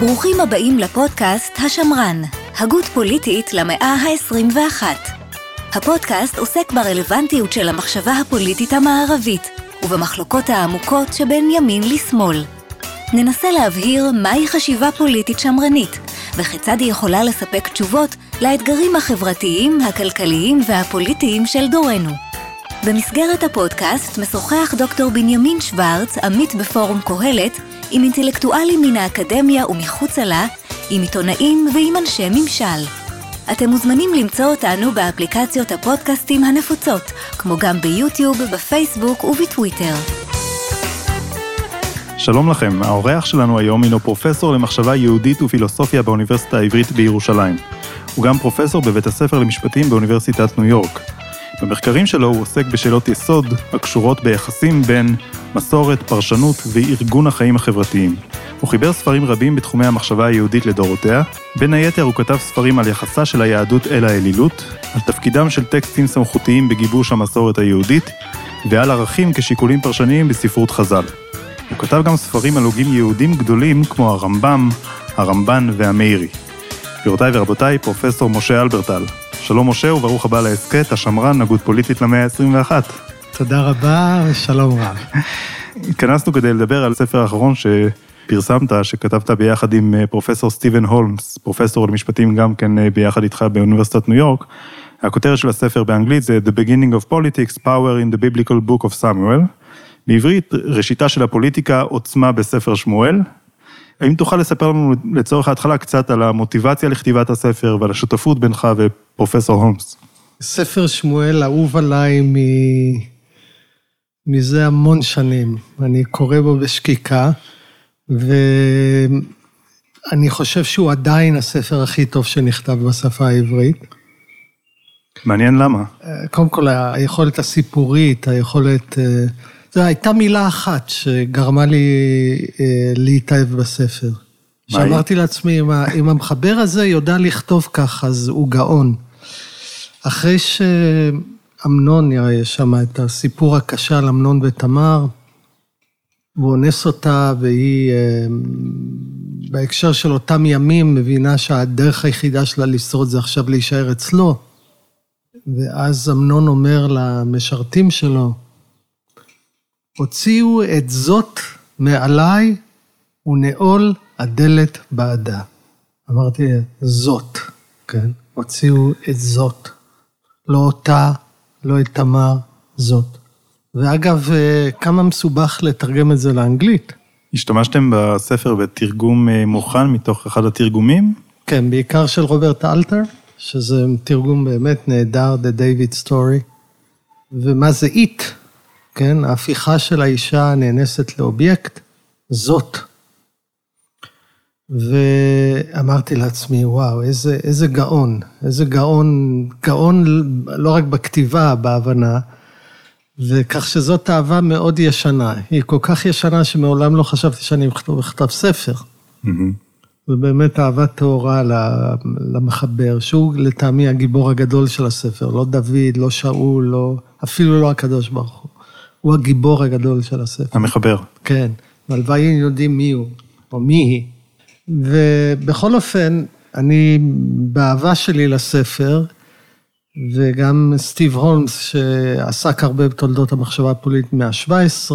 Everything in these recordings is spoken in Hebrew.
ברוכים הבאים לפודקאסט השמרן, הגות פוליטית למאה ה-21. הפודקאסט עוסק ברלוונטיות של המחשבה הפוליטית המערבית ובמחלוקות העמוקות שבין ימין לשמאל. ננסה להבהיר מהי חשיבה פוליטית שמרנית וכיצד היא יכולה לספק תשובות לאתגרים החברתיים, הכלכליים והפוליטיים של דורנו. במסגרת הפודקאסט משוחח דוקטור בנימין שוורץ, עמית בפורום קהלת, עם אינטלקטואלים מן האקדמיה ומחוצה לה, עם עיתונאים ועם אנשי ממשל. אתם מוזמנים למצוא אותנו באפליקציות הפודקאסטים הנפוצות, כמו גם ביוטיוב, בפייסבוק ובטוויטר. שלום לכם, האורח שלנו היום הינו פרופסור למחשבה יהודית ופילוסופיה באוניברסיטה העברית בירושלים. הוא גם פרופסור בבית הספר למשפטים באוניברסיטת ניו יורק. במחקרים שלו הוא עוסק בשאלות יסוד הקשורות ביחסים בין מסורת, פרשנות וארגון החיים החברתיים. הוא חיבר ספרים רבים בתחומי המחשבה היהודית לדורותיה, בין היתר הוא כתב ספרים על יחסה של היהדות אל האלילות, על תפקידם של טקסטים סמכותיים בגיבוש המסורת היהודית, ועל ערכים כשיקולים פרשניים בספרות חז"ל. הוא כתב גם ספרים על הוגים יהודים גדולים כמו הרמב"ם, הרמב"ן והמאירי. גבירותיי ורבותיי, פרופסור משה אלברטל. שלום משה וברוך הבא להסכת, השמרן, הגות פוליטית למאה ה-21. תודה רבה ושלום רב. התכנסנו כדי לדבר על הספר האחרון שפרסמת, שכתבת ביחד עם אה, פרופסור סטיבן הולמס, פרופסור למשפטים גם כן אה, ביחד איתך באוניברסיטת ניו יורק. הכותרת של הספר באנגלית זה The Beginning of Politics, Power in the Biblical Book of Samuel. בעברית, ראשיתה של הפוליטיקה, עוצמה בספר שמואל. האם תוכל לספר לנו לצורך ההתחלה קצת על המוטיבציה לכתיבת הספר ועל השותפות בינך ופרופסור הולמס? ספר שמואל אהוב עליי מ... מזה המון שנים. אני קורא בו בשקיקה, ואני חושב שהוא עדיין הספר הכי טוב שנכתב בשפה העברית. מעניין למה. קודם כל, היכולת הסיפורית, היכולת... זו הייתה מילה אחת שגרמה לי אה, להתאהב בספר. שאמרתי לעצמי, אם, אם המחבר הזה יודע לכתוב ככה, אז הוא גאון. אחרי שאמנון, יש שם את הסיפור הקשה על אמנון ותמר, הוא אונס אותה, והיא, אה, בהקשר של אותם ימים, מבינה שהדרך היחידה שלה לשרוד זה עכשיו להישאר אצלו. ואז אמנון אומר למשרתים שלו, הוציאו את זאת מעליי ונעול הדלת בעדה. אמרתי, זאת, כן? הוציאו את זאת. לא אותה, לא את תמר, זאת. ואגב, כמה מסובך לתרגם את זה לאנגלית. השתמשתם בספר בתרגום מוכן מתוך אחד התרגומים? כן, בעיקר של רוברט אלתר, שזה תרגום באמת נהדר, The David Story. ומה זה it? כן? ההפיכה של האישה הנאנסת לאובייקט, זאת. ואמרתי לעצמי, וואו, איזה, איזה גאון, איזה גאון, גאון לא רק בכתיבה, בהבנה, וכך שזאת אהבה מאוד ישנה. היא כל כך ישנה שמעולם לא חשבתי שאני אכתוב ספר. Mm-hmm. ובאמת אהבה טהורה למחבר, שהוא לטעמי הגיבור הגדול של הספר, לא דוד, לא שאול, לא, אפילו לא הקדוש ברוך הוא. הוא הגיבור הגדול של הספר. המחבר. כן, והלוואי היינו יודעים מי הוא, או מי היא. ובכל אופן, אני, באהבה שלי לספר, וגם סטיב הולמס, שעסק הרבה בתולדות המחשבה הפוליטית מאה ה-17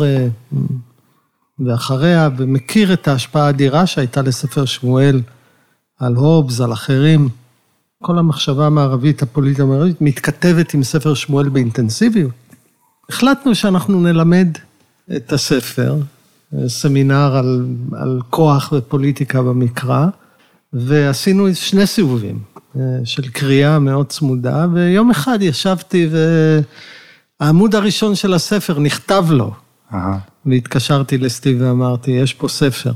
ואחריה, ומכיר את ההשפעה האדירה שהייתה לספר שמואל על הובס, על אחרים. כל המחשבה המערבית, הפוליטית המערבית, מתכתבת עם ספר שמואל באינטנסיביות. החלטנו שאנחנו נלמד את הספר, סמינר על, על כוח ופוליטיקה במקרא, ועשינו שני סיבובים אה, של קריאה מאוד צמודה, ויום אחד ישבתי והעמוד הראשון של הספר נכתב לו. Aha. והתקשרתי לסטיב ואמרתי, יש פה ספר.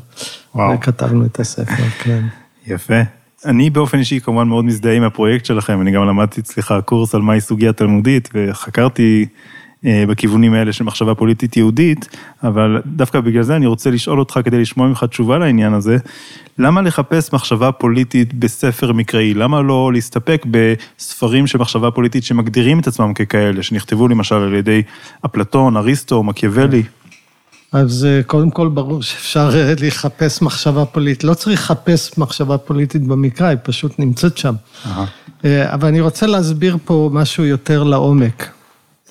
וואו. וכתבנו את הספר, כן. יפה. אני באופן אישי כמובן מאוד מזדהה עם הפרויקט שלכם, אני גם למדתי אצלך קורס על מהי סוגיה תלמודית, וחקרתי בכיוונים האלה של מחשבה פוליטית יהודית, אבל דווקא בגלל זה אני רוצה לשאול אותך כדי לשמוע ממך תשובה לעניין הזה, למה לחפש מחשבה פוליטית בספר מקראי? למה לא להסתפק בספרים של מחשבה פוליטית שמגדירים את עצמם ככאלה, שנכתבו למשל על ידי אפלטון, אריסטו, מקיאוולי? אז אה, קודם כל ברור שאפשר אה, לחפש מחשבה פוליטית. לא צריך לחפש מחשבה פוליטית במקרא, היא פשוט נמצאת שם. אה, אבל אני רוצה להסביר פה משהו יותר לעומק.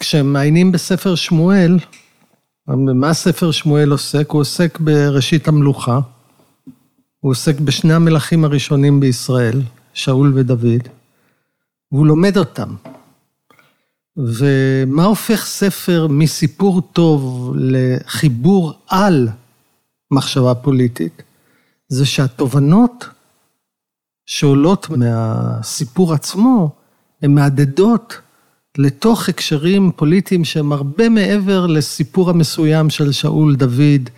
כשמעיינים בספר שמואל, מה ספר שמואל עוסק? הוא עוסק בראשית המלוכה, הוא עוסק בשני המלכים הראשונים בישראל, שאול ודוד, והוא לומד אותם. ומה הופך ספר מסיפור טוב לחיבור על מחשבה פוליטית? זה שהתובנות שעולות מהסיפור עצמו, הן מהדהדות לתוך הקשרים פוליטיים שהם הרבה מעבר לסיפור המסוים של שאול, דוד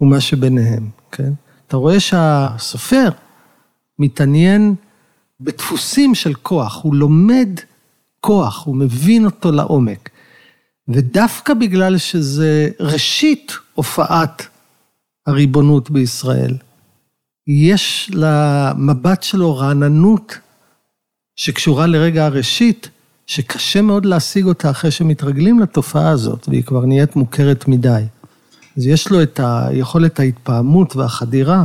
ומה שביניהם, כן? אתה רואה שהסופר מתעניין בדפוסים של כוח, הוא לומד כוח, הוא מבין אותו לעומק. ודווקא בגלל שזה ראשית הופעת הריבונות בישראל, יש למבט שלו רעננות שקשורה לרגע הראשית, שקשה מאוד להשיג אותה אחרי שמתרגלים לתופעה הזאת, והיא כבר נהיית מוכרת מדי. אז יש לו את היכולת ההתפעמות והחדירה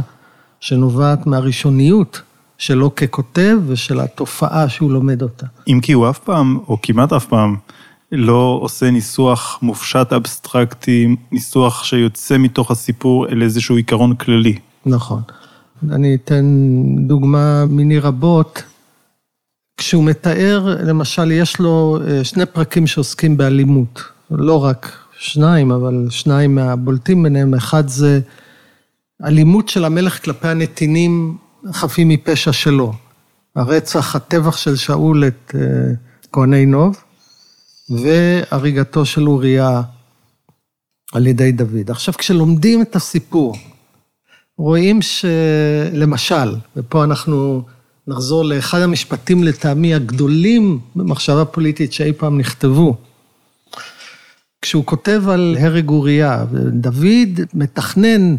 שנובעת מהראשוניות שלו ככותב ושל התופעה שהוא לומד אותה. אם כי הוא אף פעם, או כמעט אף פעם, לא עושה ניסוח מופשט אבסטרקטי, ניסוח שיוצא מתוך הסיפור אל איזשהו עיקרון כללי. נכון. אני אתן דוגמה מיני רבות. כשהוא מתאר, למשל, יש לו אה, שני פרקים שעוסקים באלימות. לא רק שניים, אבל שניים מהבולטים ביניהם. אחד זה אלימות של המלך כלפי הנתינים חפים מפשע שלו. הרצח, הטבח של שאול את אה, כהני נוב, והריגתו של אוריה על ידי דוד. עכשיו, כשלומדים את הסיפור, רואים שלמשל, ופה אנחנו נחזור לאחד המשפטים לטעמי הגדולים במחשבה פוליטית שאי פעם נכתבו. כשהוא כותב על הרג אוריה, דוד מתכנן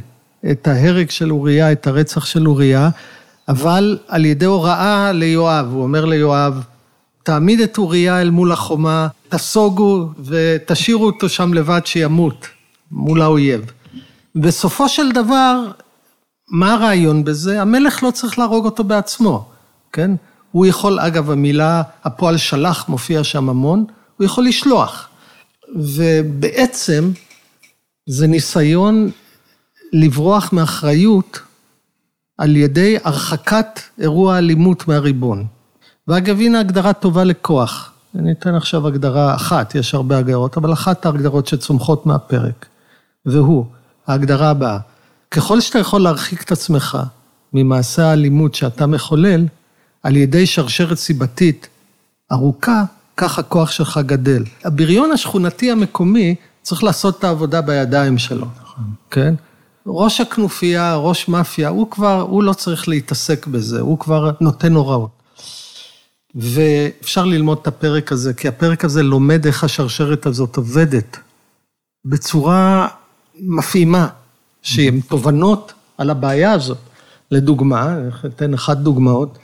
את ההרג של אוריה, את הרצח של אוריה, אבל על ידי הוראה ליואב, הוא אומר ליואב, תעמיד את אוריה אל מול החומה, תסוגו ותשאירו אותו שם לבד שימות מול האויב. בסופו של דבר, מה הרעיון בזה? המלך לא צריך להרוג אותו בעצמו, כן? הוא יכול, אגב, המילה, הפועל שלח מופיע שם המון, הוא יכול לשלוח. ובעצם זה ניסיון לברוח מאחריות על ידי הרחקת אירוע אלימות מהריבון. ואגב, הנה הגדרה טובה לכוח. אני אתן עכשיו הגדרה אחת, יש הרבה הגדרות, אבל אחת ההגדרות שצומחות מהפרק. והוא, ההגדרה הבאה, ככל שאתה יכול להרחיק את עצמך ממעשה האלימות שאתה מחולל, על ידי שרשרת סיבתית ארוכה, כך הכוח שלך גדל. הבריון השכונתי המקומי צריך לעשות את העבודה בידיים שלו, נכון. כן? ראש הכנופיה, ראש מאפיה, הוא כבר, הוא לא צריך להתעסק בזה, הוא כבר נותן הוראות. ואפשר ללמוד את הפרק הזה, כי הפרק הזה לומד איך השרשרת הזאת עובדת בצורה מפעימה, שהן תובנות על הבעיה הזאת. לדוגמה, אתן אחת דוגמאות,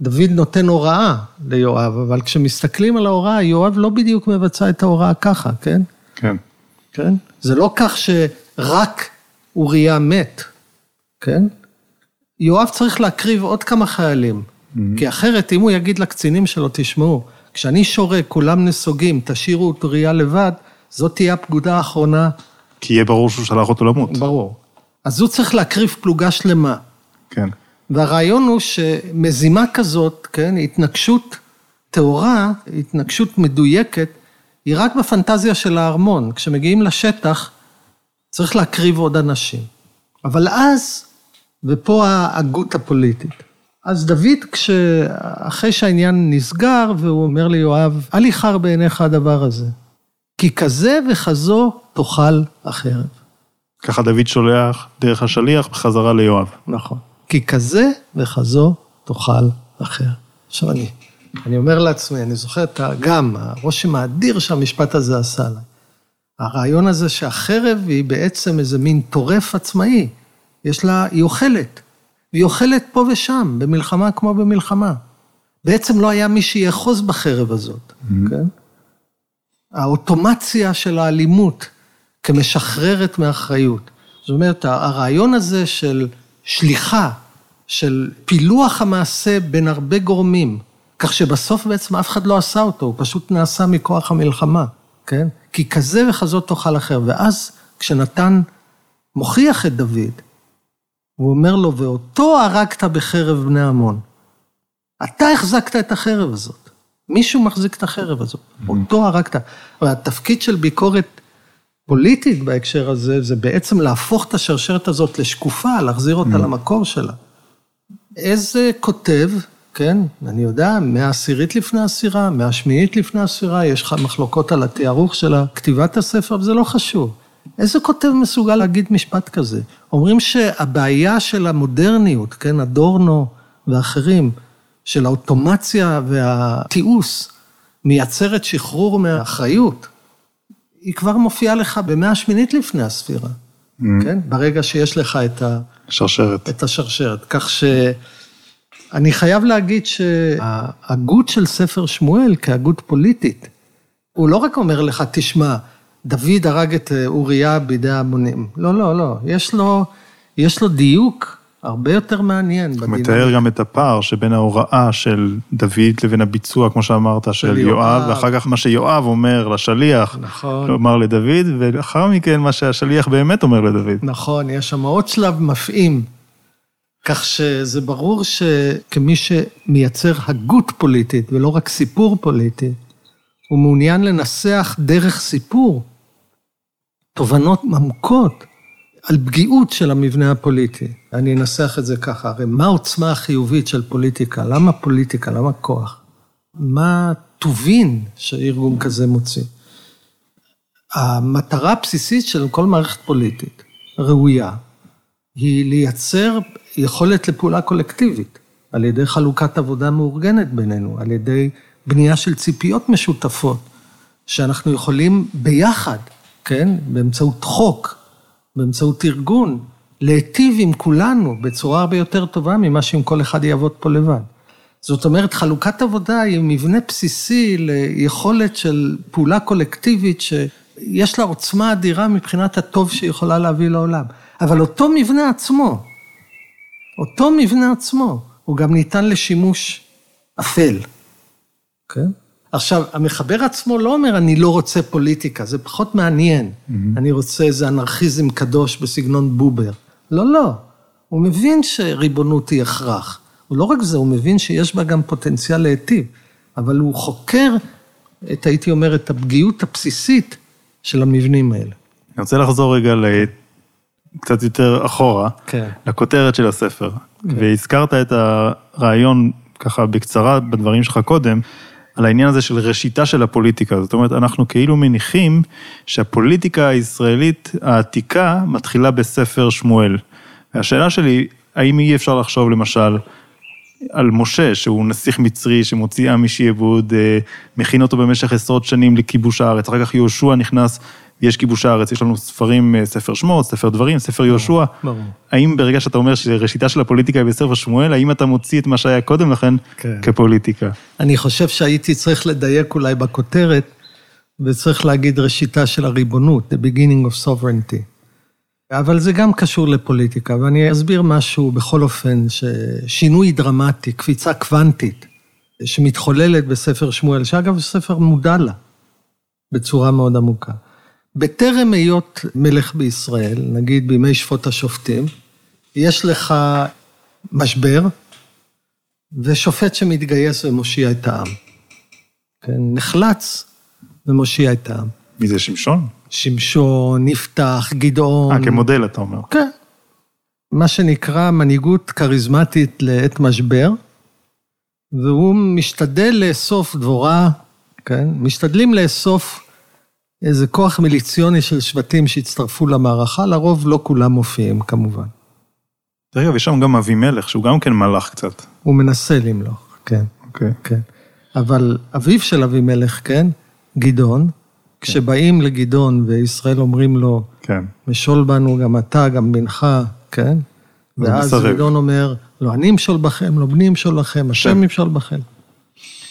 דוד נותן הוראה ליואב, אבל כשמסתכלים על ההוראה, יואב לא בדיוק מבצע את ההוראה ככה, כן? כן. כן? זה לא כך שרק אוריה מת, כן? יואב צריך להקריב עוד כמה חיילים, mm-hmm. כי אחרת אם הוא יגיד לקצינים שלו, תשמעו, כשאני שורק, כולם נסוגים, תשאירו את אוריה לבד, זאת תהיה הפקודה האחרונה. כי יהיה ברור שהוא שלח אותו למות. ברור. אז הוא צריך להקריב פלוגה שלמה. כן. והרעיון הוא שמזימה כזאת, כן, התנגשות טהורה, התנגשות מדויקת, היא רק בפנטזיה של הארמון. כשמגיעים לשטח, צריך להקריב עוד אנשים. אבל אז, ופה ההגות הפוליטית, אז דוד, אחרי שהעניין נסגר, והוא אומר ליואב, אל יחר בעיניך הדבר הזה, כי כזה וכזו תאכל החרב. ככה דוד שולח דרך השליח בחזרה ליואב. נכון. כי כזה וכזו תאכל החרב. עכשיו אני, אני אומר לעצמי, אני זוכר את גם הרושם האדיר שהמשפט הזה עשה עליי. הרעיון הזה שהחרב היא בעצם איזה מין טורף עצמאי. יש לה, היא אוכלת. והיא אוכלת פה ושם, במלחמה כמו במלחמה. בעצם לא היה מי שיאחוז בחרב הזאת, mm-hmm. כן? האוטומציה של האלימות כמשחררת מאחריות. זאת אומרת, הרעיון הזה של שליחה, של פילוח המעשה בין הרבה גורמים, כך שבסוף בעצם אף אחד לא עשה אותו, הוא פשוט נעשה מכוח המלחמה, כן? כי כזה וכזאת תאכל אחר. ואז כשנתן מוכיח את דוד, הוא אומר לו, ואותו הרגת בחרב בני עמון. אתה החזקת את החרב הזאת. מישהו מחזיק את החרב הזאת, mm-hmm. אותו הרגת. והתפקיד של ביקורת פוליטית בהקשר הזה, זה בעצם להפוך את השרשרת הזאת לשקופה, להחזיר אותה mm-hmm. למקור שלה. איזה כותב, כן, אני יודע, מהעשירית לפני הספירה, מהשמיעית לפני הספירה, יש לך מחלוקות על התיארוך של כתיבת הספר, וזה לא חשוב. איזה כותב מסוגל להגיד משפט כזה? אומרים שהבעיה של המודרניות, כן, הדורנו ואחרים, של האוטומציה והתיעוש, מייצרת שחרור מהאחריות, היא כבר מופיעה לך במאה השמינית לפני הספירה, mm. כן? ברגע שיש לך את ה... שרשרת. את השרשרת. כך שאני חייב להגיד שההגות של ספר שמואל כהגות פוליטית, הוא לא רק אומר לך, תשמע, דוד הרג את אוריה בידי ההמונים. לא, לא, לא. יש לו, יש לו דיוק הרבה יותר מעניין. הוא מתאר גם את הפער שבין ההוראה של דוד לבין הביצוע, כמו שאמרת, של, של יואב, ואחר כך מה שיואב אומר לשליח, נכון. לומר לדוד, ולאחר מכן מה שהשליח באמת אומר לדוד. נכון, יש שם עוד שלב מפעים. כך שזה ברור שכמי שמייצר הגות פוליטית ולא רק סיפור פוליטי, הוא מעוניין לנסח דרך סיפור תובנות עמוקות על פגיעות של המבנה הפוליטי. אני אנסח את זה ככה, הרי מה העוצמה החיובית של פוליטיקה? למה פוליטיקה? למה כוח? מה טובין שארגון כזה מוציא? המטרה הבסיסית של כל מערכת פוליטית ראויה היא לייצר יכולת לפעולה קולקטיבית על ידי חלוקת עבודה מאורגנת בינינו, על ידי בנייה של ציפיות משותפות, שאנחנו יכולים ביחד, כן, באמצעות חוק, באמצעות ארגון, להיטיב עם כולנו בצורה הרבה יותר טובה ממה שאם כל אחד יעבוד פה לבד. זאת אומרת, חלוקת עבודה היא מבנה בסיסי ליכולת של פעולה קולקטיבית שיש לה עוצמה אדירה מבחינת הטוב שהיא יכולה להביא לעולם. אבל אותו מבנה עצמו, אותו מבנה עצמו, הוא גם ניתן לשימוש אפל, כן? Okay? עכשיו, המחבר עצמו לא אומר, אני לא רוצה פוליטיקה, זה פחות מעניין. Mm-hmm. אני רוצה איזה אנרכיזם קדוש בסגנון בובר. לא, לא. הוא מבין שריבונות היא הכרח. הוא לא רק זה, הוא מבין שיש בה גם פוטנציאל להיטיב, אבל הוא חוקר את, הייתי אומר, את הפגיעות הבסיסית של המבנים האלה. אני רוצה לחזור רגע קצת יותר אחורה, כן. לכותרת של הספר. כן. והזכרת את הרעיון, ככה בקצרה, בדברים שלך קודם, על העניין הזה של ראשיתה של הפוליטיקה. זאת אומרת, אנחנו כאילו מניחים שהפוליטיקה הישראלית העתיקה מתחילה בספר שמואל. והשאלה שלי, האם אי אפשר לחשוב למשל על משה, שהוא נסיך מצרי שמוציא עם משעבוד, אה, מכין אותו במשך עשרות שנים לכיבוש הארץ, אחר כך יהושע נכנס יש כיבוש הארץ, יש לנו ספרים, אה, ספר שמות, ספר דברים, ספר יהושע. ברור. האם ברגע שאתה אומר שראשיתה של הפוליטיקה היא בספר שמואל, האם אתה מוציא את מה שהיה קודם לכן כן. כפוליטיקה? אני חושב שהייתי צריך לדייק אולי בכותרת, וצריך להגיד ראשיתה של הריבונות, the beginning of sovereignty. אבל זה גם קשור לפוליטיקה, ואני אסביר משהו בכל אופן, ששינוי דרמטי, קפיצה קוונטית, שמתחוללת בספר שמואל, שאגב, ספר מודע לה, בצורה מאוד עמוקה. בטרם היות מלך בישראל, נגיד בימי שפוט השופטים, יש לך משבר, ושופט שמתגייס ומושיע את העם. כן, נחלץ ומושיע את העם. מי זה שמשון? שמשון, יפתח, גדעון. אה, כמודל אתה אומר. כן. מה שנקרא מנהיגות כריזמטית לעת משבר, והוא משתדל לאסוף דבורה, כן? משתדלים לאסוף איזה כוח מיליציוני של שבטים שהצטרפו למערכה, לרוב לא כולם מופיעים כמובן. דרך אגב, יש שם גם אבימלך, שהוא גם כן מלאך קצת. הוא מנסה למלוך, כן. אוקיי. כן. אבל אביו של אבימלך, כן, גדעון, כן. כשבאים לגדעון וישראל אומרים לו, כן. משול בנו גם אתה, גם בנך, כן? ואז גדעון אומר, לא אני אמשול בכם, לא בני אמשול לכם, השם ימשול בכם.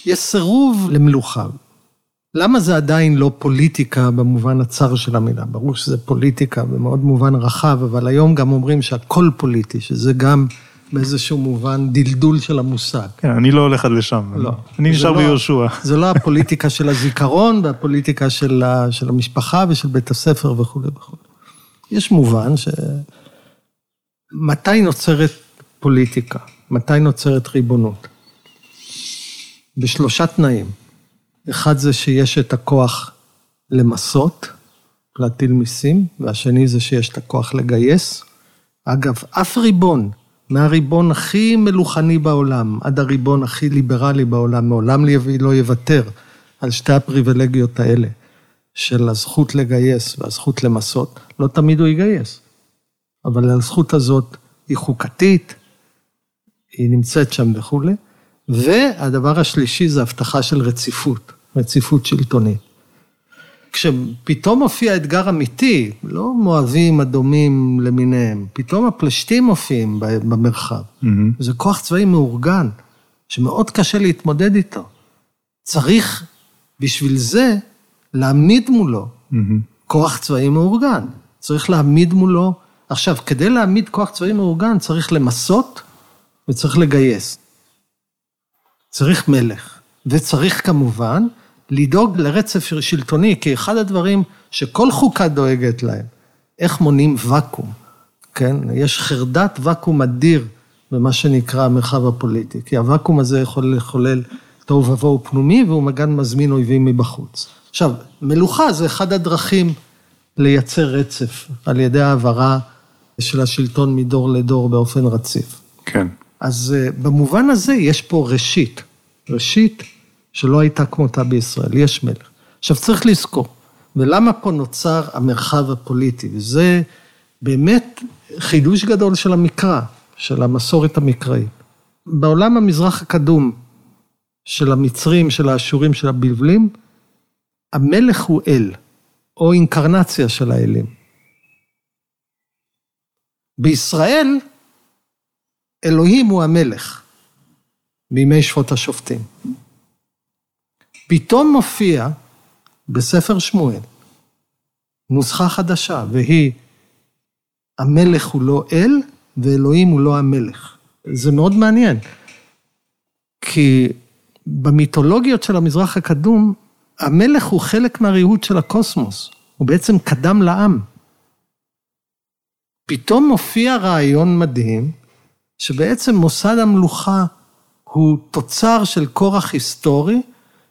יש סירוב למלוכה. למה זה עדיין לא פוליטיקה במובן הצר של המילה? ברור שזה פוליטיקה במאוד מובן רחב, אבל היום גם אומרים שהכל פוליטי, שזה גם באיזשהו מובן דלדול של המושג. כן, אני לא הולך עד לשם. לא. אני נשאר לא- ביהושע. זה לא הפוליטיקה של הזיכרון והפוליטיקה של, ה, של המשפחה ושל בית הספר וכולי וכולי. יש מובן ש... מתי נוצרת פוליטיקה? מתי נוצרת ריבונות? בשלושה תנאים. אחד זה שיש את הכוח למסות, להטיל מיסים, והשני זה שיש את הכוח לגייס. אגב, אף ריבון, מהריבון הכי מלוכני בעולם, עד הריבון הכי ליברלי בעולם, מעולם לא יוותר על שתי הפריבילגיות האלה, של הזכות לגייס והזכות למסות, לא תמיד הוא יגייס. אבל הזכות הזאת היא חוקתית, היא נמצאת שם וכולי. והדבר השלישי זה הבטחה של רציפות, רציפות שלטונית. כשפתאום מופיע אתגר אמיתי, לא מואבים אדומים למיניהם, פתאום הפלשתים מופיעים במרחב. מהמם. זה כוח צבאי מאורגן, שמאוד קשה להתמודד איתו. צריך בשביל זה להעמיד מולו מהמם. כוח צבאי מאורגן. צריך להעמיד מולו, עכשיו, כדי להעמיד כוח צבאי מאורגן צריך למסות וצריך לגייס. צריך מלך, וצריך כמובן לדאוג לרצף שלטוני, כי אחד הדברים שכל חוקה דואגת להם, איך מונעים ואקום, כן? יש חרדת ואקום אדיר במה שנקרא המרחב הפוליטי, כי הוואקום הזה יכול לחולל תוהו ובוהו פנימי, והוא מגן מזמין אויבים מבחוץ. עכשיו, מלוכה זה אחד הדרכים לייצר רצף, על ידי העברה של השלטון מדור לדור באופן רציף. כן. אז אה, במובן הזה יש פה ראשית, ראשית שלא הייתה כמותה בישראל, יש מלך. עכשיו צריך לזכור, ולמה פה נוצר המרחב הפוליטי, וזה באמת חידוש גדול של המקרא, של המסורת המקראית. בעולם המזרח הקדום של המצרים, של האשורים, של הבבלים, המלך הוא אל, או אינקרנציה של האלים. בישראל, אלוהים הוא המלך, בימי שפוט השופטים. פתאום מופיע בספר שמואל נוסחה חדשה, והיא, המלך הוא לא אל, ואלוהים הוא לא המלך. זה מאוד מעניין, כי במיתולוגיות של המזרח הקדום, המלך הוא חלק מהריהוט של הקוסמוס, הוא בעצם קדם לעם. פתאום מופיע רעיון מדהים, שבעצם מוסד המלוכה הוא תוצר של כורח היסטורי,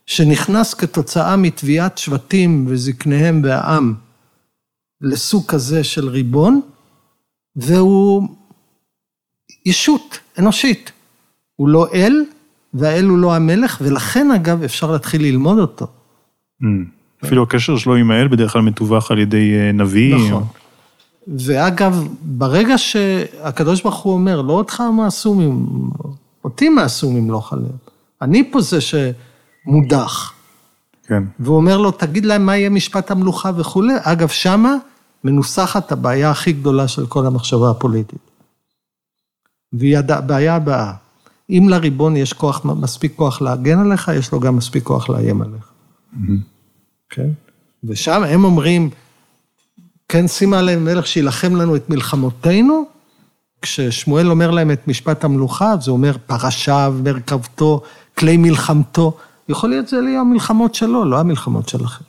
שנכנס כתוצאה מתביעת שבטים וזקניהם והעם לסוג כזה של ריבון, והוא ישות אנושית. הוא לא אל, והאל הוא לא המלך, ולכן אגב אפשר להתחיל ללמוד אותו. מהמם. אפילו הקשר שלו עם האל בדרך כלל מתווך על ידי אה, נביא. נכון. ואגב, ברגע שהקדוש ברוך הוא אומר, לא אותך מעשומים, אותי מעשום ימלוך עליהם. אני פה זה שמודח. כן. והוא אומר לו, תגיד להם מה יהיה משפט המלוכה וכולי. אגב, שמה מנוסחת הבעיה הכי גדולה של כל המחשבה הפוליטית. והיא הבעיה הבאה, אם לריבון יש כוח, מספיק כוח להגן עליך, יש לו גם מספיק כוח לאיים עליך. כן? ושם הם אומרים, כן, שימה עליהם מלך שיילחם לנו את מלחמותינו, כששמואל אומר להם את משפט המלוכה, זה אומר פרשיו, מרכבתו, כלי מלחמתו. יכול להיות זה יהיו המלחמות שלו, לא המלחמות שלכם.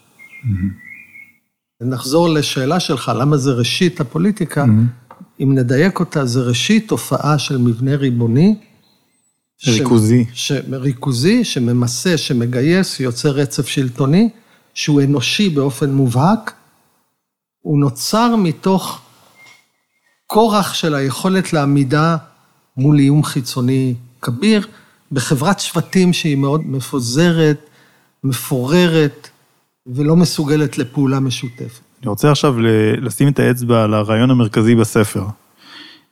נחזור לשאלה שלך, למה זה ראשית הפוליטיקה? אם נדייק אותה, זה ראשית תופעה של מבנה ריבוני. ש- ריכוזי. ש... ריכוזי, שממסה, שמגייס, יוצר רצף שלטוני, שהוא אנושי באופן מובהק. הוא נוצר מתוך כורח של היכולת לעמידה מול איום חיצוני כביר, בחברת שבטים שהיא מאוד מפוזרת, מפוררת, ולא מסוגלת לפעולה משותפת. אני רוצה עכשיו לשים את האצבע על הרעיון המרכזי בספר.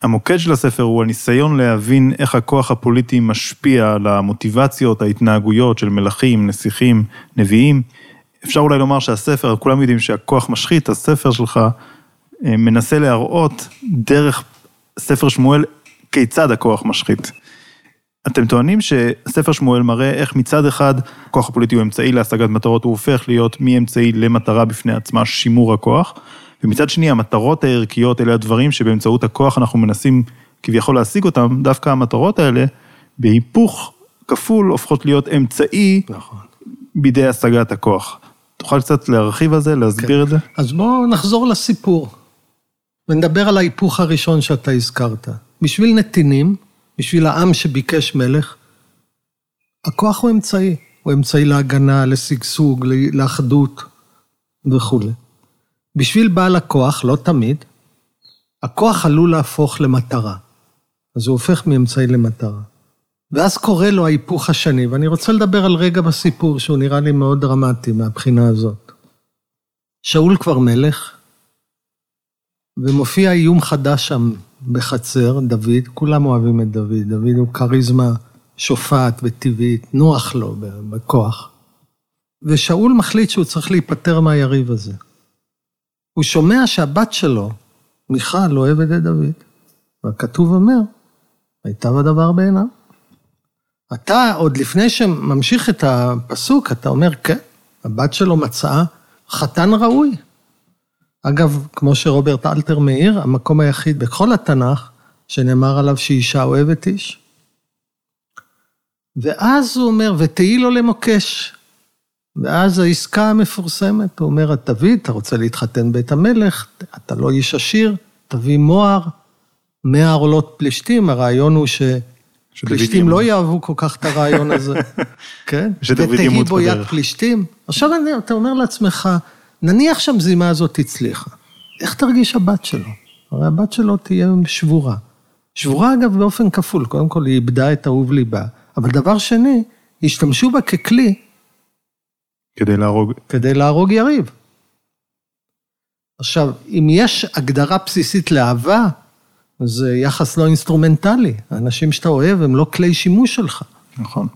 המוקד של הספר הוא הניסיון להבין איך הכוח הפוליטי משפיע על המוטיבציות, ההתנהגויות של מלכים, נסיכים, נביאים. אפשר אולי לומר שהספר, כולם יודעים שהכוח משחית, הספר שלך אה, מנסה להראות דרך ספר שמואל כיצד הכוח משחית. אתם טוענים שספר שמואל מראה איך מצד אחד הכוח הפוליטי הוא אמצעי להשגת מטרות, הוא הופך להיות מאמצעי למטרה בפני עצמה, שימור הכוח, ומצד שני המטרות הערכיות אלה הדברים שבאמצעות הכוח אנחנו מנסים כביכול להשיג אותם, דווקא המטרות האלה בהיפוך כפול הופכות להיות אמצעי נכון. בידי השגת הכוח. תוכל קצת להרחיב על זה, להסביר כן. את זה? אז בואו נחזור לסיפור, ונדבר על ההיפוך הראשון שאתה הזכרת. בשביל נתינים, בשביל העם שביקש מלך, הכוח הוא אמצעי. הוא אמצעי להגנה, לשגשוג, לאחדות וכולי. בשביל בעל הכוח, לא תמיד, הכוח עלול להפוך למטרה. אז הוא הופך מאמצעי למטרה. ואז קורה לו ההיפוך השני, ואני רוצה לדבר על רגע בסיפור שהוא נראה לי מאוד דרמטי מהבחינה הזאת. שאול כבר מלך, ומופיע איום חדש שם בחצר, דוד, כולם אוהבים את דוד, דוד הוא כריזמה שופעת וטבעית, נוח לו בכוח. ושאול מחליט שהוא צריך להיפטר מהיריב הזה. הוא שומע שהבת שלו, מיכל, אוהבת את דוד. והכתוב אומר, הייתה בדבר בעיניו. אתה, עוד לפני שממשיך את הפסוק, אתה אומר, כן, הבת שלו מצאה חתן ראוי. אגב, כמו שרוברט אלתר מעיר, המקום היחיד בכל התנ"ך שנאמר עליו שאישה אוהבת איש. ואז הוא אומר, ותהי לו למוקש. ואז העסקה המפורסמת, הוא אומר, דוד, אתה רוצה להתחתן בית המלך, אתה לא איש עשיר, תביא מוהר, מאה עורלות פלישתים, הרעיון הוא ש... פלישתים לא יאהבו כל כך את הרעיון הזה, כן? ותהי בו יד. פלישתים. עכשיו אתה אומר לעצמך, נניח שהמזימה הזאת הצליחה, איך תרגיש הבת שלו? הרי הבת שלו תהיה שבורה. שבורה אגב באופן כפול, קודם כל היא איבדה את אהוב ליבה, אבל דבר שני, השתמשו בה ככלי כדי להרוג. כדי להרוג יריב. עכשיו, אם יש הגדרה בסיסית לאהבה, זה יחס לא אינסטרומנטלי. האנשים שאתה אוהב הם לא כלי שימוש שלך. נכון.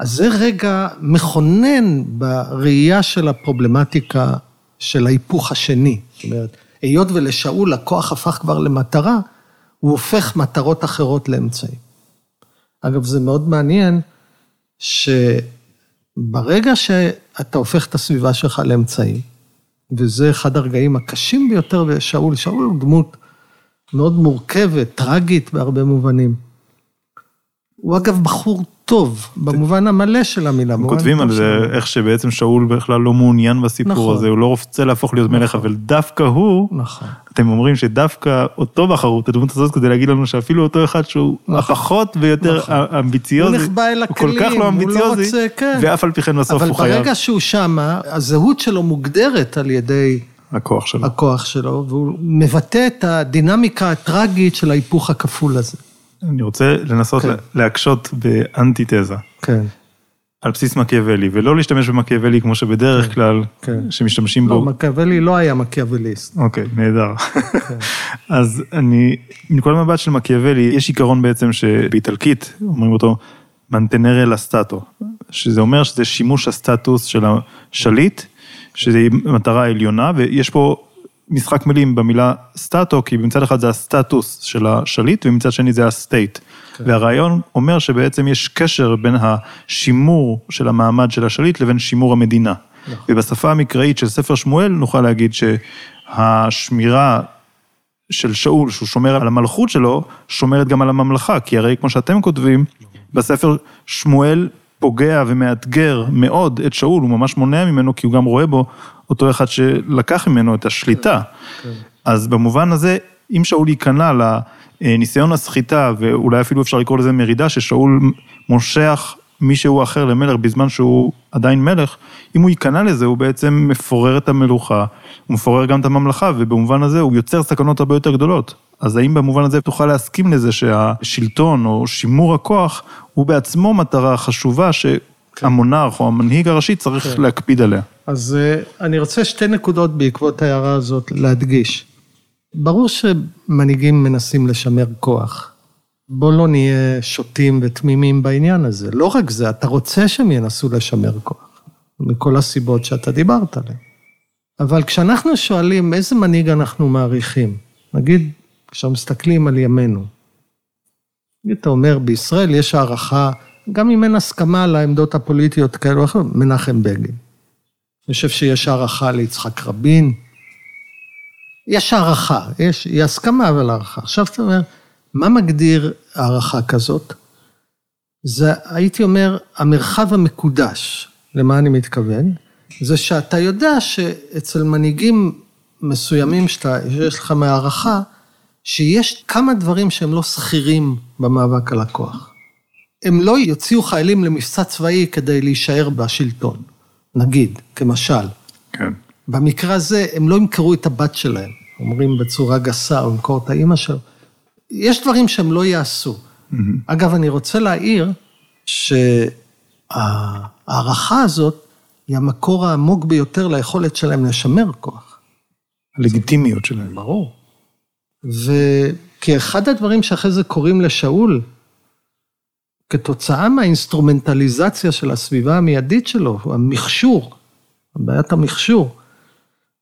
אז זה רגע מכונן בראייה של הפרובלמטיקה של ההיפוך השני. זאת אומרת, היות ולשאול הכוח הפך כבר למטרה, הוא הופך מטרות אחרות לאמצעים. אגב, זה מאוד מעניין שברגע שאתה הופך את הסביבה שלך לאמצעים, וזה אחד הרגעים הקשים ביותר בשאול, שאול הוא דמות מאוד מורכבת, טרגית בהרבה מובנים. הוא אגב בחור טוב, במובן המלא של המילה. הם כותבים על זה. איך שבעצם שאול בכלל לא מעוניין בסיפור נכון. הזה, הוא לא רוצה להפוך להיות מלך, אבל דווקא הוא, נכון. אתם אומרים שדווקא אותו בחרו, את הדמות הזאת, כדי להגיד לנו שאפילו אותו אחד שהוא נכון. הפחות ויותר נכון. אמביציוזי, הוא נחבא אל הוא כל כך לא לא אמביציוזי, רוצה, כן. ואף על פי כן בסוף אבל הוא חייב. ברגע שהוא שמה, הזהות שלו מוגדרת על ידי הכוח שלו. הכוח שלו, והוא מבטא את הדינמיקה הטרגית של ההיפוך הכפול הזה. אני רוצה לנסות כן. לה- להקשות באנטיתזה, כן. על בסיס מקיאוולי, ולא להשתמש במקיאוולי כמו שבדרך כלל, כן. שמשתמשים לא, בו. מקיאוולי לא היה מקיאווליסט. אוקיי, נהדר. כן. אז אני, מנקודת מבט של מקיאוולי, יש עיקרון בעצם שבאיטלקית אומרים אותו מנטנרה לסטטו, שזה אומר שזה שימוש הסטטוס של השליט, שזה מטרה עליונה, ויש פה משחק מילים במילה סטטו, כי מצד אחד זה הסטטוס של השליט, ומצד שני זה הסטייט. והרעיון אומר שבעצם יש קשר בין השימור של המעמד של השליט לבין שימור המדינה. ובשפה המקראית של ספר שמואל נוכל להגיד שהשמירה של שאול, שהוא שומר על המלכות שלו, שומרת גם על הממלכה, כי הרי כמו שאתם כותבים, בספר שמואל פוגע ומאתגר מאוד את שאול, הוא ממש מונע ממנו, כי הוא גם רואה בו אותו אחד שלקח ממנו את השליטה. אז במובן הזה, אם שאול ייכנע לניסיון הסחיטה, ואולי אפילו אפשר לקרוא לזה מרידה, ששאול מושך מישהו אחר למלך בזמן שהוא עדיין מלך, אם הוא ייכנע לזה, הוא בעצם מפורר את המלוכה, הוא מפורר גם את הממלכה, ובמובן הזה הוא יוצר סכנות הרבה יותר גדולות. אז האם במובן הזה תוכל להסכים לזה שהשלטון או שימור הכוח הוא בעצמו מטרה חשובה שהמונרך או המנהיג הראשי צריך כן. להקפיד עליה? אז אה, אני רוצה שתי נקודות בעקבות ההערה הזאת להדגיש. ברור שמנהיגים מנסים לשמר כוח. בוא לא נהיה שוטים ותמימים בעניין הזה. לא רק זה, אתה רוצה שהם ינסו לשמר כוח, מכל הסיבות שאתה דיברת עליהן. אבל כשאנחנו שואלים איזה מנהיג אנחנו מעריכים, נגיד, כשאנחנו מסתכלים על ימינו, אתה אומר, בישראל יש הערכה, גם אם אין הסכמה על העמדות הפוליטיות כאלו או אחרות, מנחם בגין. אני חושב שיש הערכה ליצחק רבין. יש הערכה, יש, היא הסכמה אבל הערכה. עכשיו אתה אומר, מה מגדיר הערכה כזאת? זה, הייתי אומר, המרחב המקודש, למה אני מתכוון? זה שאתה יודע שאצל מנהיגים מסוימים שאתה, שיש לך מהערכה, שיש כמה דברים שהם לא שכירים במאבק על הכוח. הם לא יוציאו חיילים למבצע צבאי כדי להישאר בשלטון, נגיד, כמשל. כן. במקרה הזה, הם לא ימכרו את הבת שלהם, אומרים בצורה גסה, או ימכור את האימא שלו. יש דברים שהם לא יעשו. Mm-hmm. אגב, אני רוצה להעיר שההערכה הזאת היא המקור העמוק ביותר ליכולת שלהם לשמר כוח. הלגיטימיות שלהם. ברור. וכי אחד הדברים שאחרי זה קוראים לשאול, כתוצאה מהאינסטרומנטליזציה של הסביבה המיידית שלו, המכשור, בעיית המכשור,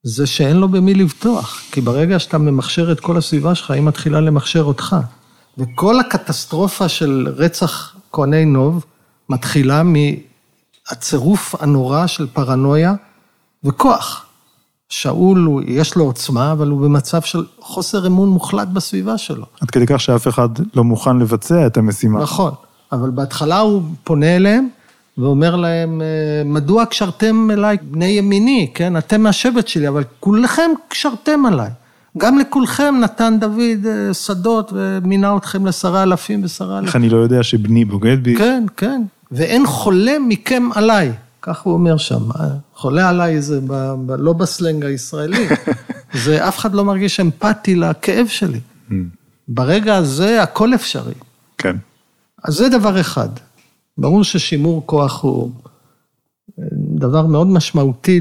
זה שאין לו במי לבטוח. כי ברגע שאתה ממכשר את כל הסביבה שלך, היא מתחילה למכשר אותך. וכל הקטסטרופה של רצח כהני נוב מתחילה מהצירוף הנורא של פרנויה וכוח. שאול, יש לו עוצמה, אבל הוא במצב של חוסר אמון מוחלט בסביבה שלו. עד כדי כך שאף אחד לא מוכן לבצע את המשימה. נכון, אבל בהתחלה הוא פונה אליהם ואומר להם, מדוע קשרתם אליי בני ימיני, כן? אתם מהשבט שלי, אבל כולכם קשרתם עליי. גם לכולכם נתן דוד שדות ומינה אתכם לשרי אלפים ושרי אלפים. איך אני לא יודע שבני בוגד בי? כן, כן. ואין חולה מכם עליי. כך הוא אומר שם, חולה עליי זה ב, ב, לא בסלנג הישראלי, זה אף אחד לא מרגיש אמפתי לכאב שלי. Mm. ברגע הזה הכל אפשרי. כן. אז זה דבר אחד. ברור ששימור כוח הוא דבר מאוד משמעותי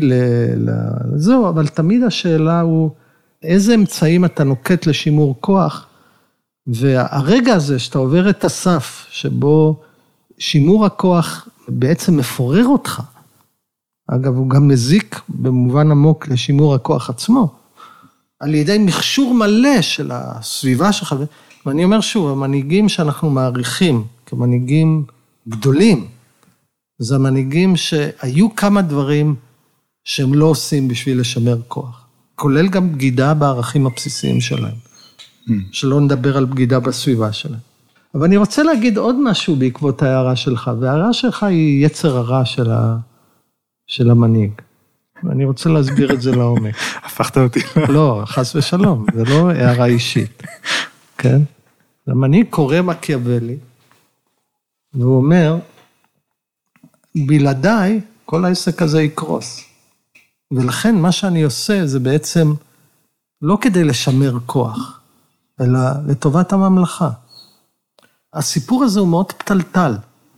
לזהו, אבל תמיד השאלה הוא, איזה אמצעים אתה נוקט לשימור כוח, והרגע הזה שאתה עובר את הסף, שבו שימור הכוח בעצם מפורר אותך, אגב, הוא גם מזיק במובן עמוק לשימור הכוח עצמו, על ידי מכשור מלא של הסביבה שלך, ואני אומר שוב, המנהיגים שאנחנו מעריכים כמנהיגים גדולים, זה המנהיגים שהיו כמה דברים שהם לא עושים בשביל לשמר כוח, כולל גם בגידה בערכים הבסיסיים שלהם, mm. שלא נדבר על בגידה בסביבה שלהם. אבל אני רוצה להגיד עוד משהו בעקבות ההערה שלך, וההערה שלך היא יצר הרע של ה... של המנהיג. ואני רוצה להסביר את זה לעומק. הפכת אותי. לא, חס ושלום, זה לא הערה אישית, כן? המנהיג קורא מקיאוולי, והוא אומר, בלעדיי כל העסק הזה יקרוס. ולכן מה שאני עושה זה בעצם לא כדי לשמר כוח, אלא לטובת הממלכה. הסיפור הזה הוא מאוד פתלתל,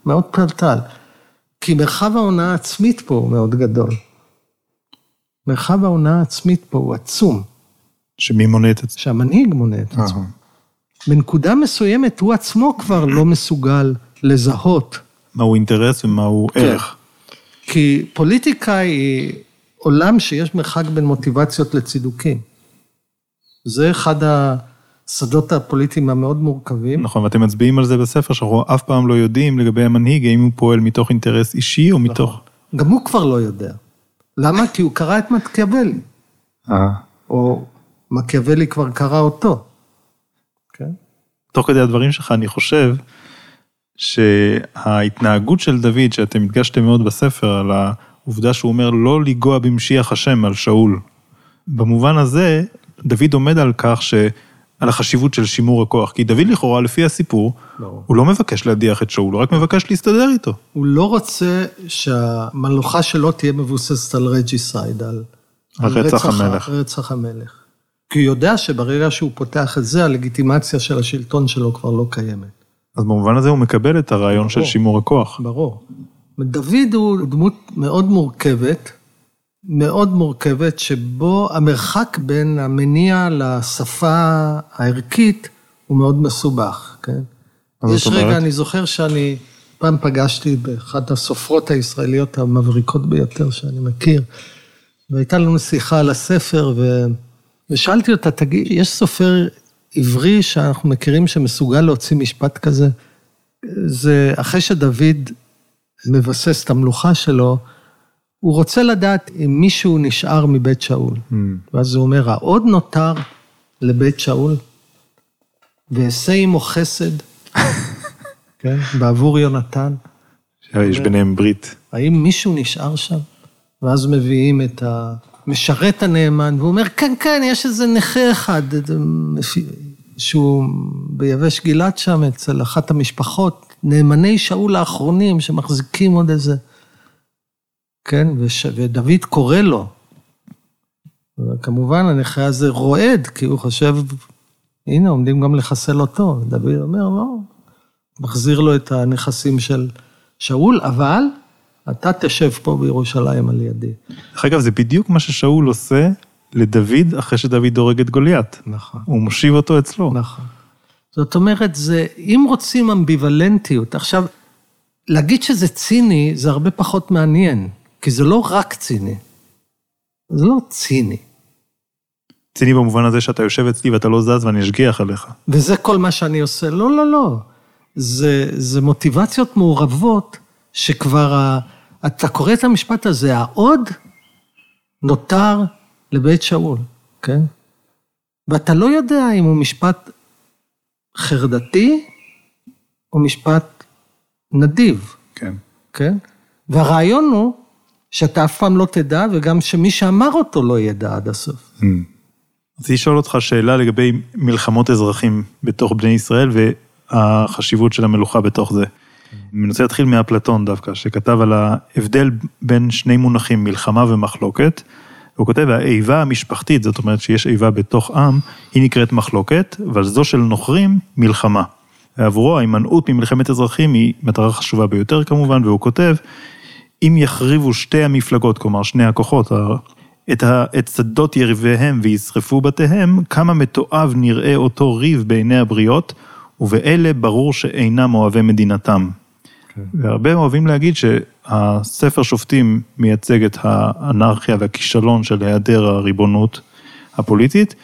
מאוד פתלתל. כי מרחב ההונאה העצמית פה הוא מאוד גדול. מרחב ההונאה העצמית פה הוא עצום. שמי מונה את עצמו? שהמנהיג מונה את עצמו. בנקודה מסוימת הוא עצמו כבר לא מסוגל לזהות. מהו אינטרס ומהו כן. ערך. כי פוליטיקה היא עולם שיש מרחק בין מוטיבציות לצידוקים. זה אחד ה... השדות הפוליטיים המאוד מורכבים. נכון, ואתם מצביעים על זה בספר, שאנחנו אף פעם לא יודעים לגבי המנהיג, האם הוא פועל מתוך אינטרס אישי או מתוך... נכון. גם הוא כבר לא יודע. למה? כי הוא קרא את מקיאוולי. אה. או מקיאוולי כבר קרא אותו. כן? תוך כדי הדברים שלך, אני חושב שההתנהגות של דוד, שאתם הדגשתם מאוד בספר, על העובדה שהוא אומר לא לנגוע במשיח השם על שאול. במובן הזה, דוד עומד על כך ש... על החשיבות של שימור הכוח, כי דוד לכאורה, לפי הסיפור, לא. הוא לא מבקש להדיח את שאול, הוא רק מבקש להסתדר איתו. הוא לא רוצה שהמלוכה שלו תהיה מבוססת על regicide, על, על רצח המלך. רצח המלך. כי הוא יודע שברגע שהוא פותח את זה, הלגיטימציה של השלטון שלו כבר לא קיימת. אז במובן הזה הוא מקבל את הרעיון ברור, של שימור הכוח. ברור. דוד הוא דמות מאוד מורכבת, מאוד מורכבת, שבו המרחק בין המניע לשפה הערכית הוא מאוד מסובך, כן? יש רגע? אני זוכר שאני פעם פגשתי באחת הסופרות הישראליות המבריקות ביותר שאני מכיר, והייתה לנו שיחה על הספר, ו... ושאלתי אותה, תגיד, יש סופר עברי שאנחנו מכירים שמסוגל להוציא משפט כזה, זה אחרי שדוד מבסס את המלוכה שלו, הוא רוצה לדעת אם מישהו נשאר מבית שאול. Mm. ואז הוא אומר, העוד נותר לבית שאול, ואעשה עמו חסד, כן, בעבור יונתן. יש ביניהם ברית. האם מישהו נשאר שם? ואז מביאים את המשרת הנאמן, והוא אומר, כן, כן, יש איזה נכה אחד, שהוא ביבש גלעד שם, אצל אחת המשפחות, נאמני שאול האחרונים, שמחזיקים עוד איזה... כן, וש... ודוד קורא לו. וכמובן, הנכה הזה רועד, כי הוא חושב, הנה, עומדים גם לחסל אותו. דוד אומר, לא, מחזיר לו את הנכסים של שאול, אבל אתה תשב פה בירושלים על ידי. דרך אגב, זה בדיוק מה ששאול עושה לדוד אחרי שדוד הורג את גוליית. נכון. הוא מושיב אותו אצלו. נכון. זאת אומרת, זה, אם רוצים אמביוולנטיות, עכשיו, להגיד שזה ציני, זה הרבה פחות מעניין, כי זה לא רק ציני. זה לא ציני. ציני במובן הזה שאתה יושב אצלי ואתה לא זז ואני אשגיח עליך. וזה כל מה שאני עושה. לא, לא, לא. זה, זה מוטיבציות מעורבות שכבר, ה, אתה קורא את המשפט הזה, העוד נותר לבית שאול, כן? ואתה לא יודע אם הוא משפט חרדתי או משפט נדיב, כן. כן? והרעיון הוא שאתה אף פעם לא תדע, וגם שמי שאמר אותו לא ידע עד הסוף. Mm. רציתי לשאול אותך שאלה לגבי מלחמות אזרחים בתוך בני ישראל והחשיבות של המלוכה בתוך זה. אני רוצה להתחיל מאפלטון דווקא, שכתב על ההבדל בין שני מונחים, מלחמה ומחלוקת. הוא כותב, האיבה המשפחתית, זאת אומרת שיש איבה בתוך עם, היא נקראת מחלוקת, אבל זו של נוכרים, מלחמה. ועבורו ההימנעות ממלחמת אזרחים היא מטרה חשובה ביותר כמובן, והוא כותב, אם יחריבו שתי המפלגות, כלומר שני הכוחות, את, ה, את שדות יריביהם וישרפו בתיהם, כמה מתועב נראה אותו ריב בעיני הבריות, ובאלה ברור שאינם אוהבי מדינתם. כן. והרבה אוהבים להגיד שהספר שופטים מייצג את האנרכיה והכישלון של היעדר הריבונות הפוליטית,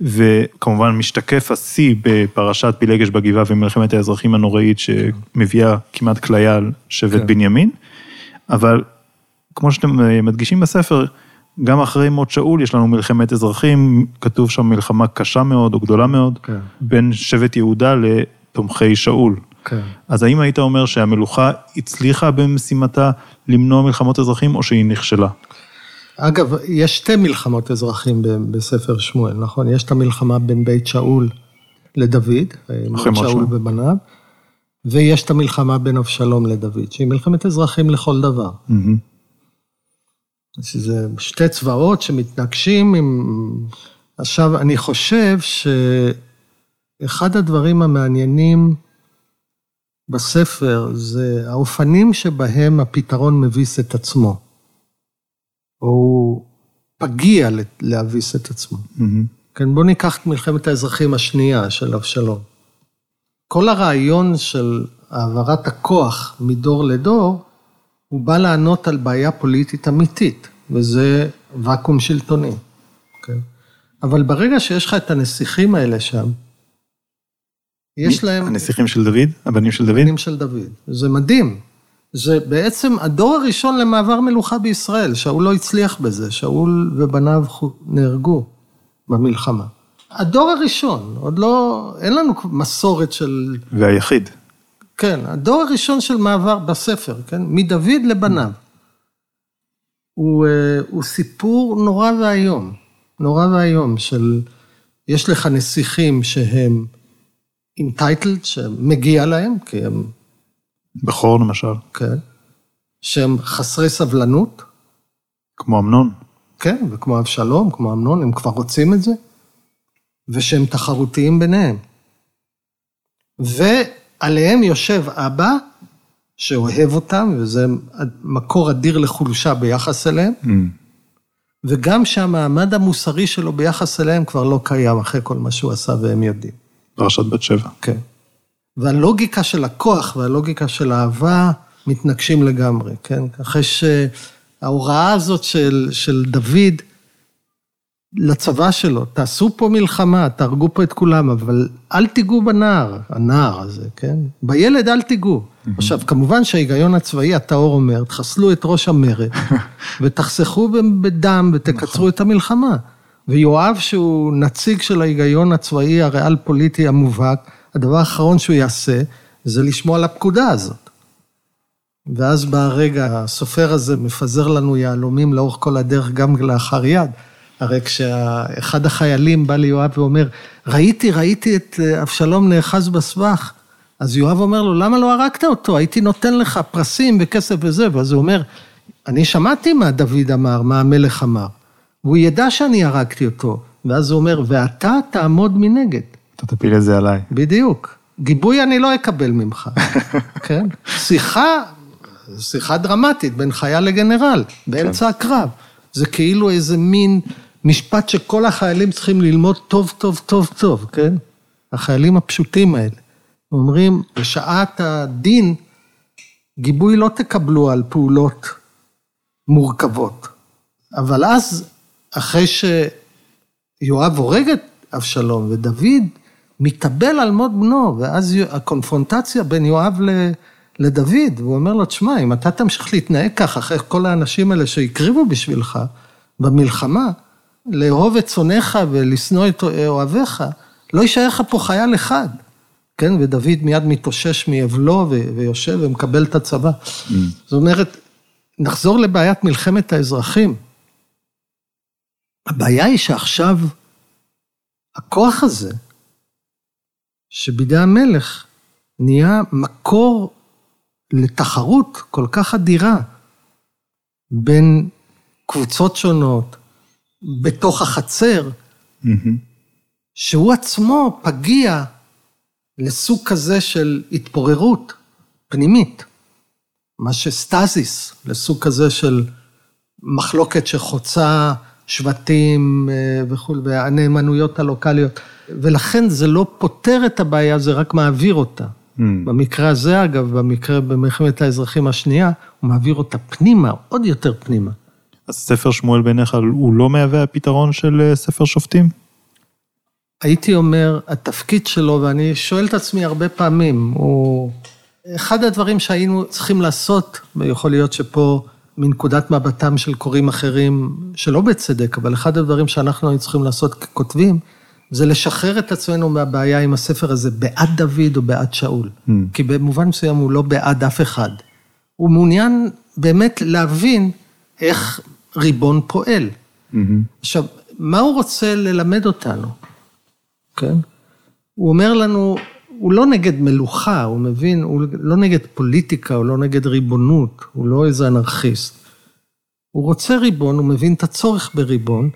וכמובן משתקף השיא בפרשת פילגש בגבעה ומלחמת האזרחים הנוראית שמביאה כמעט כליה על שבט כן. בנימין, אבל כמו שאתם מדגישים בספר, גם אחרי מות שאול יש לנו מלחמת אזרחים, כתוב שם מלחמה קשה מאוד או גדולה מאוד, כן. בין שבט יהודה לתומכי שאול. כן. אז האם היית אומר שהמלוכה הצליחה במשימתה למנוע מלחמות אזרחים או שהיא נכשלה? אגב, יש שתי מלחמות אזרחים בספר שמואל, נכון? יש את המלחמה בין בית שאול לדוד, מות שאול ובניו, ויש את המלחמה בין אבשלום לדוד, שהיא מלחמת אזרחים לכל דבר. Mm-hmm. שזה שתי צבאות שמתנגשים עם... עכשיו, אני חושב שאחד הדברים המעניינים בספר זה האופנים שבהם הפתרון מביס את עצמו. או הוא פגיע להביס את עצמו. Mm-hmm. כן, בואו ניקח את מלחמת האזרחים השנייה של אבשלום. כל הרעיון של העברת הכוח מדור לדור, הוא בא לענות על בעיה פוליטית אמיתית, וזה ואקום שלטוני. כן? אבל ברגע שיש לך את הנסיכים האלה שם, יש להם... הנסיכים של דוד? הבנים של דוד? הבנים של דוד. זה מדהים. זה בעצם הדור הראשון למעבר מלוכה בישראל, שאול לא הצליח בזה, שאול ובניו נהרגו במלחמה. הדור הראשון, עוד לא, אין לנו מסורת של... והיחיד. כן, הדור הראשון של מעבר בספר, כן, מדוד לבניו. הוא, אה, הוא סיפור נורא ואיום, נורא ואיום של, יש לך נסיכים שהם entitled, שמגיע להם, כי הם... בכור למשל. כן. שהם חסרי סבלנות. כמו אמנון. כן, וכמו אבשלום, כמו אמנון, הם כבר רוצים את זה, ושהם תחרותיים ביניהם. ועליהם יושב אבא, שאוהב אותם, וזה מקור אדיר לחולשה ביחס אליהם, mm. וגם שהמעמד המוסרי שלו ביחס אליהם כבר לא קיים אחרי כל מה שהוא עשה והם יודעים. פרשת בת שבע. כן. והלוגיקה של הכוח והלוגיקה של האהבה מתנגשים לגמרי, כן? אחרי שההוראה הזאת של, של דוד, לצבא שלו, תעשו פה מלחמה, תהרגו פה את כולם, אבל אל תיגעו בנער, הנער הזה, כן? בילד אל תיגעו. עכשיו, כמובן שההיגיון הצבאי הטהור אומר, תחסלו את ראש המרד, ותחסכו בדם ותקצרו את המלחמה. ויואב, שהוא נציג של ההיגיון הצבאי הריאל-פוליטי המובהק, הדבר האחרון שהוא יעשה, זה לשמוע על הפקודה הזאת. ואז בא הרגע, הסופר הזה מפזר לנו יהלומים לאורך כל הדרך, גם לאחר יד. הרי כשאחד החיילים בא ליואב ואומר, ראיתי, ראיתי את אבשלום נאחז בסבך, אז יואב אומר לו, למה לא הרגת אותו? הייתי נותן לך פרסים וכסף וזה, ואז הוא אומר, אני שמעתי מה דוד אמר, מה המלך אמר, והוא ידע שאני הרגתי אותו, ואז הוא אומר, ואתה תעמוד מנגד. אתה תפיל את זה עליי. בדיוק. גיבוי אני לא אקבל ממך, כן? שיחה, שיחה דרמטית בין חייל לגנרל, באמצע כן. הקרב. זה כאילו איזה מין משפט שכל החיילים צריכים ללמוד טוב, טוב, טוב, טוב, כן? החיילים הפשוטים האלה. אומרים, בשעת הדין, גיבוי לא תקבלו על פעולות מורכבות. אבל אז, אחרי שיואב הורג את אבשלום ודוד מתאבל על מות בנו, ואז הקונפרונטציה בין יואב לדוד, והוא אומר לו, תשמע, אם אתה תמשיך להתנהג ככה אחרי כל האנשים האלה שהקריבו בשבילך במלחמה, לאהוב את שונאיך ולשנוא את אוהביך, לא יישאר לך פה חייל אחד. כן, ודוד מיד מתאושש מאבלו ויושב ומקבל את הצבא. Mm. זאת אומרת, נחזור לבעיית מלחמת האזרחים. הבעיה היא שעכשיו הכוח הזה, שבידי המלך, נהיה מקור לתחרות כל כך אדירה בין קבוצות שונות, בתוך החצר, mm-hmm. שהוא עצמו פגיע לסוג כזה של התפוררות פנימית, מה שסטזיס, לסוג כזה של מחלוקת שחוצה שבטים אה, וכולי, והנאמנויות הלוקאליות, ולכן זה לא פותר את הבעיה, זה רק מעביר אותה. Mm. במקרה הזה, אגב, במקרה במלחמת האזרחים השנייה, הוא מעביר אותה פנימה, עוד יותר פנימה. אז ספר שמואל בעיניך הוא לא מהווה הפתרון של אה, ספר שופטים? הייתי אומר, התפקיד שלו, ואני שואל את עצמי הרבה פעמים, הוא... אחד הדברים שהיינו צריכים לעשות, ויכול להיות שפה מנקודת מבטם של קוראים אחרים, שלא בצדק, אבל אחד הדברים שאנחנו היינו צריכים לעשות ככותבים, זה לשחרר את עצמנו מהבעיה עם הספר הזה, בעד דוד או בעד שאול. Mm. כי במובן מסוים הוא לא בעד אף אחד. הוא מעוניין באמת להבין איך ריבון פועל. Mm-hmm. עכשיו, מה הוא רוצה ללמד אותנו? כן? הוא אומר לנו, הוא לא נגד מלוכה, הוא מבין, הוא לא נגד פוליטיקה, הוא לא נגד ריבונות, הוא לא איזה אנרכיסט. הוא רוצה ריבון, הוא מבין את הצורך בריבון.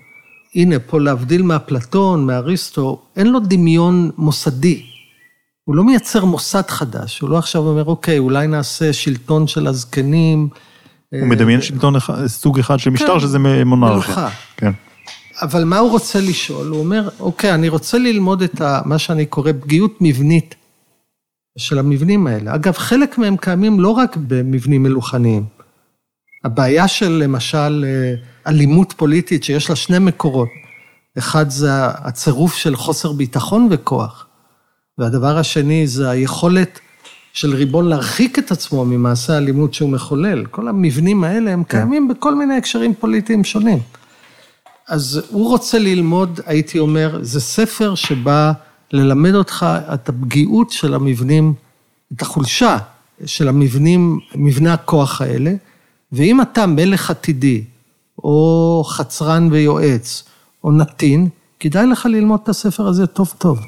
הנה, פה להבדיל מאפלטון, מאריסטו, אין לו דמיון מוסדי. הוא לא מייצר מוסד חדש, הוא לא עכשיו אומר, אוקיי, אולי נעשה שלטון של הזקנים. הוא מדמיין שלטון סוג אחד של משטר, כן, שזה מונרכיה. כן. אבל מה הוא רוצה לשאול? הוא אומר, אוקיי, אני רוצה ללמוד את ה, מה שאני קורא פגיעות מבנית של המבנים האלה. אגב, חלק מהם קיימים לא רק במבנים מלוכניים. הבעיה של למשל אה, אלימות פוליטית שיש לה שני מקורות. אחד זה הצירוף של חוסר ביטחון וכוח, והדבר השני זה היכולת של ריבון להרחיק את עצמו ממעשה האלימות שהוא מחולל. כל המבנים האלה הם כן. קיימים בכל מיני הקשרים פוליטיים שונים. אז הוא רוצה ללמוד, הייתי אומר, זה ספר שבא ללמד אותך את הפגיעות של המבנים, את החולשה של המבנים, מבני הכוח האלה, ואם אתה מלך עתידי, או חצרן ויועץ, או נתין, כדאי לך ללמוד את הספר הזה טוב טוב.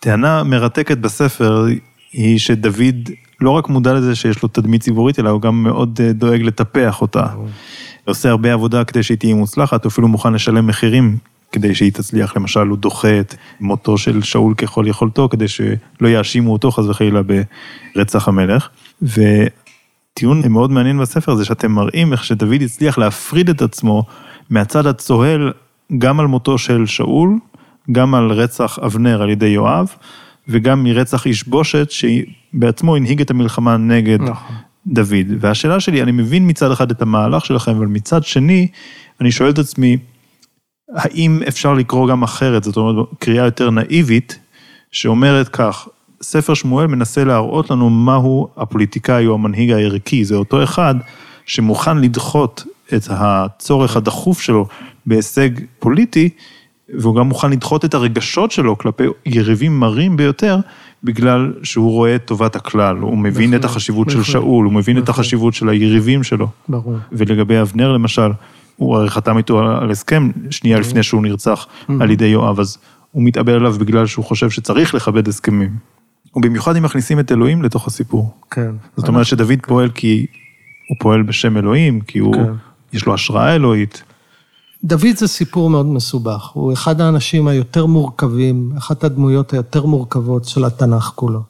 טענה מרתקת בספר היא שדוד לא רק מודע לזה שיש לו תדמית ציבורית, אלא הוא גם מאוד אה, דואג לטפח אותה. עושה הרבה עבודה כדי שהיא תהיה מוצלחת, הוא אפילו מוכן לשלם מחירים כדי שהיא תצליח. למשל, הוא דוחה את מותו של שאול ככל יכולתו, כדי שלא יאשימו אותו חס וחלילה ברצח המלך. וטיעון מאוד מעניין בספר זה שאתם מראים איך שדוד הצליח להפריד את עצמו מהצד הצוהל גם על מותו של שאול, גם על רצח אבנר על ידי יואב, וגם מרצח איש בושת, שבעצמו הנהיג את המלחמה נגד נכון. דוד. והשאלה שלי, אני מבין מצד אחד את המהלך שלכם, אבל מצד שני, אני שואל את עצמי, האם אפשר לקרוא גם אחרת, זאת אומרת, קריאה יותר נאיבית, שאומרת כך, ספר שמואל מנסה להראות לנו מהו הפוליטיקאי או המנהיג הערכי, זה אותו אחד שמוכן לדחות את הצורך הדחוף שלו בהישג פוליטי, והוא גם מוכן לדחות את הרגשות שלו כלפי יריבים מרים ביותר, בגלל שהוא רואה את טובת הכלל, הוא מבין נכון, את החשיבות של נכון, שאול, הוא מבין את נכון. החשיבות של היריבים שלו. ברור. ולגבי אבנר למשל, הוא הרי חתם איתו על הסכם שנייה לפני שהוא נרצח על ידי יואב, אז הוא מתאבל עליו בגלל שהוא חושב שצריך לכבד הסכמים. ובמיוחד אם מכניסים את אלוהים לתוך הסיפור. כן. זאת אומרת שדוד פועל כי הוא פועל בשם אלוהים, כי הוא, כן. יש לו השראה אלוהית. דוד זה סיפור מאוד מסובך, הוא אחד האנשים היותר מורכבים, אחת הדמויות היותר מורכבות של התנ"ך כולו.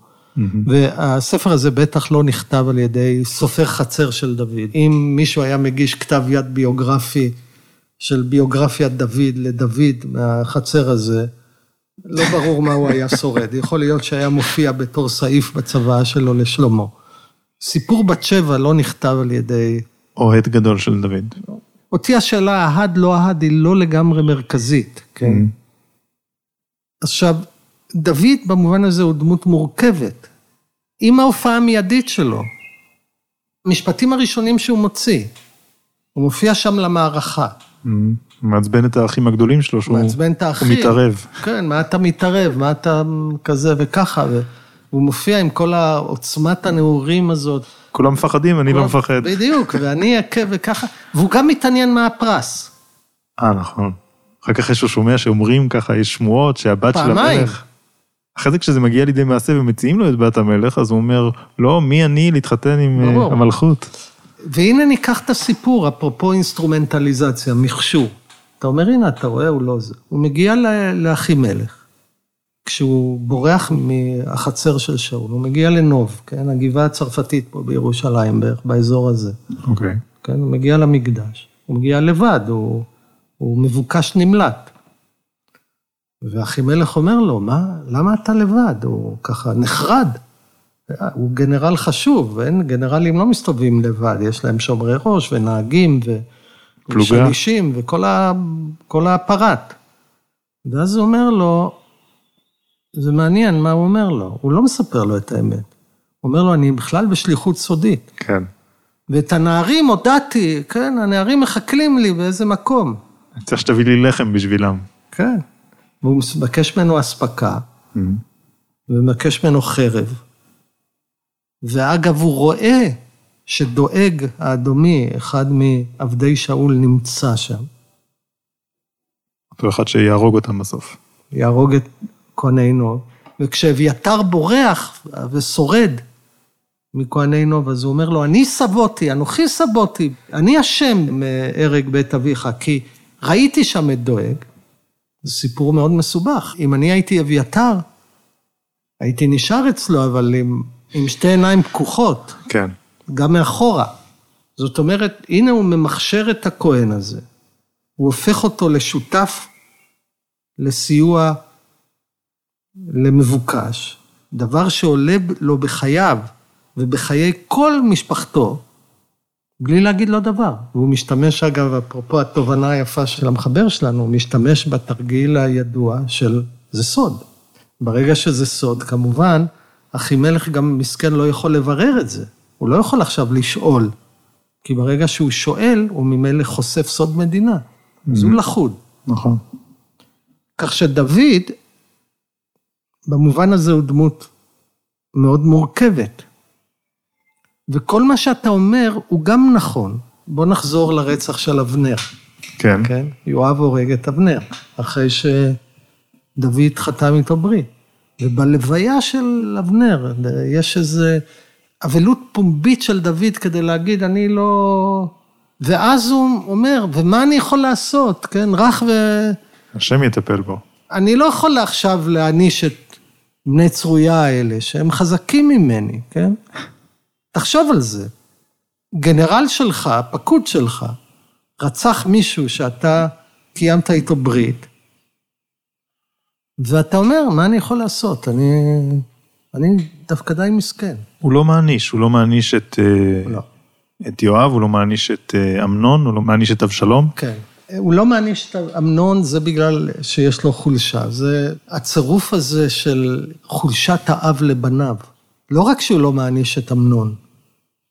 והספר הזה בטח לא נכתב על ידי סופר חצר של דוד. אם מישהו היה מגיש כתב יד ביוגרפי של ביוגרפיית דוד לדוד מהחצר הזה, לא ברור מה הוא היה שורד. יכול להיות שהיה מופיע בתור סעיף בצוואה שלו לשלמה. סיפור בת שבע לא נכתב על ידי... אוהד גדול של דוד. אותי השאלה, אהד לא אהד, היא לא לגמרי מרכזית, כן? עכשיו, דוד במובן הזה הוא דמות מורכבת. עם ההופעה המיידית שלו, המשפטים הראשונים שהוא מוציא, הוא מופיע שם למערכה. מעצבן את האחים הגדולים שלו, שהוא מעצבן את האחים. הוא מתערב. כן, מה אתה מתערב, מה אתה כזה וככה, והוא מופיע עם כל העוצמת הנעורים הזאת. כולם מפחדים, אני לא מפחד. בדיוק, ואני אכה וככה, והוא גם מתעניין מה הפרס. אה, נכון. אחר כך יש לו שומע שאומרים ככה, יש שמועות שהבת של פעמיים. המלך... אחרי זה כשזה מגיע לידי מעשה ומציעים לו את בת המלך, אז הוא אומר, לא, מי אני להתחתן עם אה, ברור. המלכות? והנה ניקח את הסיפור, אפרופו אינסטרומנטליזציה, מכשור. אתה אומר, הנה, אתה רואה, הוא לא זה. הוא מגיע לאחימלך, כשהוא בורח מהחצר של שאול, הוא מגיע לנוב, כן, הגבעה הצרפתית פה בירושלים, בערך באזור הזה. אוקיי. כן, הוא מגיע למקדש, הוא מגיע לבד, הוא, הוא מבוקש נמלט. ואחימלך אומר לו, מה, למה אתה לבד? הוא ככה נחרד. הוא גנרל חשוב, ואין, גנרלים לא מסתובבים לבד, יש להם שומרי ראש ונהגים ו... פלוגה. ושלישים וכל ה... כל האפרט. ואז הוא אומר לו, זה מעניין מה הוא אומר לו, הוא לא מספר לו את האמת. הוא אומר לו, אני בכלל בשליחות סודית. כן. ואת הנערים הודעתי, כן, הנערים מחכלים לי באיזה מקום. אני צריך שתביא לי לחם בשבילם. כן. והוא מבקש ממנו אספקה, ומבקש ממנו חרב. ואגב, הוא רואה שדואג האדומי, אחד מעבדי שאול, נמצא שם. אותו אחד שיהרוג אותם בסוף. יהרוג את כהני נוב. וכשאביתר בורח ושורד מכהני נוב, אז הוא אומר לו, אני סבותי, אנוכי סבותי, אני אשם מהרג בית אביך, כי ראיתי שם את דואג. זה סיפור מאוד מסובך. אם אני הייתי אביתר, הייתי נשאר אצלו, אבל עם, עם שתי עיניים פקוחות, כן. גם מאחורה. זאת אומרת, הנה הוא ממכשר את הכהן הזה. הוא הופך אותו לשותף לסיוע למבוקש, דבר שעולה לו בחייו ובחיי כל משפחתו, בלי להגיד לו דבר. והוא משתמש, אגב, אפרופו התובנה היפה של המחבר שלנו, הוא משתמש בתרגיל הידוע של זה סוד. ברגע שזה סוד, כמובן, אחימלך גם מסכן לא יכול לברר את זה. הוא לא יכול עכשיו לשאול, כי ברגע שהוא שואל, הוא ממילא חושף סוד מדינה. אז הוא לחוד. נכון. כך שדוד, במובן הזה הוא דמות מאוד מורכבת. וכל מה שאתה אומר הוא גם נכון. בוא נחזור לרצח של אבנר, כן. כן? יואב הורג את אבנר, אחרי שדוד חתם איתו ברית. ובלוויה של אבנר יש איזו אבלות פומבית של דוד כדי להגיד, אני לא... ואז הוא אומר, ומה אני יכול לעשות, כן? רך ו... השם יטפל בו. אני לא יכול עכשיו להעניש את בני צרויה האלה, שהם חזקים ממני, כן? תחשוב על זה. גנרל שלך, פקוד שלך, רצח מישהו שאתה קיימת איתו ברית, ואתה אומר, מה אני יכול לעשות? אני, אני דווקא די מסכן. הוא לא מעניש, הוא לא מעניש את, אה, לא. את יואב, הוא לא מעניש את אה, אמנון, הוא לא מעניש את אבשלום. כן. הוא לא מעניש את אמנון, זה בגלל שיש לו חולשה. זה הצירוף הזה של חולשת האב לבניו. לא רק שהוא לא מעניש את אמנון,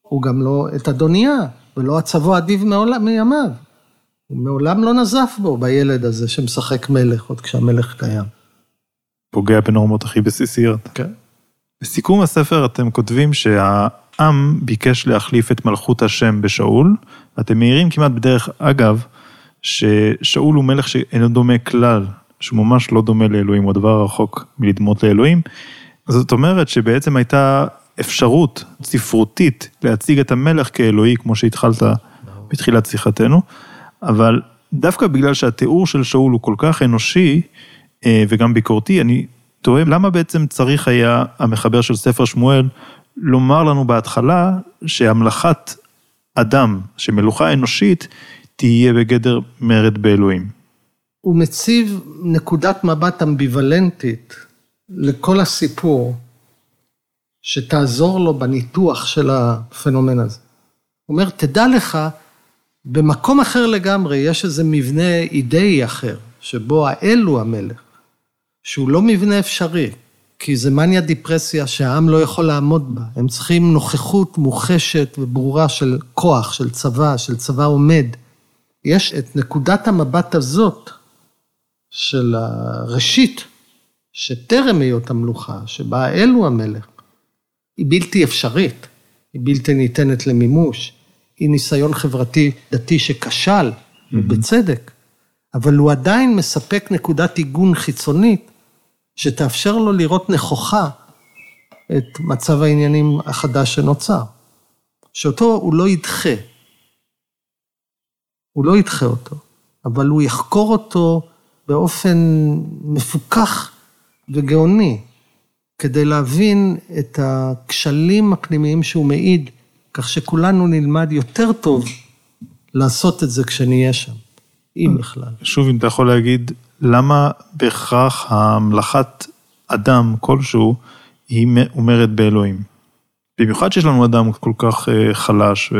הוא גם לא את אדוניה, ולא הצבו אדיב מעולם, מימיו. הוא מעולם לא נזף בו, בילד הזה שמשחק מלך, עוד כשהמלך קיים. פוגע בנורמות הכי בסיסיות. כן. בסיכום הספר אתם כותבים שהעם ביקש להחליף את מלכות השם בשאול, ואתם מעירים כמעט בדרך אגב, ששאול הוא מלך שאינו דומה כלל, שהוא ממש לא דומה לאלוהים, הוא הדבר רחוק מלדמות לאלוהים. זאת אומרת שבעצם הייתה אפשרות ספרותית להציג את המלך כאלוהי, כמו שהתחלת בתחילת שיחתנו, אבל דווקא בגלל שהתיאור של שאול הוא כל כך אנושי אה, וגם ביקורתי, אני תוהה למה בעצם צריך היה המחבר של ספר שמואל לומר לנו בהתחלה שהמלכת אדם, שמלוכה אנושית, תהיה בגדר מרד באלוהים. הוא מציב נקודת מבט אמביוולנטית לכל הסיפור, שתעזור לו בניתוח של הפנומן הזה. הוא אומר, תדע לך, במקום אחר לגמרי יש איזה מבנה אידאי אחר, שבו האל הוא המלך, שהוא לא מבנה אפשרי, כי זה מניה דיפרסיה שהעם לא יכול לעמוד בה. הם צריכים נוכחות מוחשת וברורה של כוח, של צבא, של צבא עומד. יש את נקודת המבט הזאת של הראשית, שטרם היות המלוכה, שבה האל הוא המלך, היא בלתי אפשרית, היא בלתי ניתנת למימוש, היא ניסיון חברתי דתי שכשל, mm-hmm. ובצדק, אבל הוא עדיין מספק נקודת עיגון חיצונית, שתאפשר לו לראות נכוחה את מצב העניינים החדש שנוצר, שאותו הוא לא ידחה. הוא לא ידחה אותו, אבל הוא יחקור אותו באופן מפוכח וגאוני, כדי להבין את הכשלים הפנימיים שהוא מעיד, כך שכולנו נלמד יותר טוב לעשות את זה כשנהיה שם, אם בכלל. שוב, אם אתה יכול להגיד, למה בהכרח המלאכת אדם כלשהו היא אומרת באלוהים? במיוחד שיש לנו אדם כל כך אה, חלש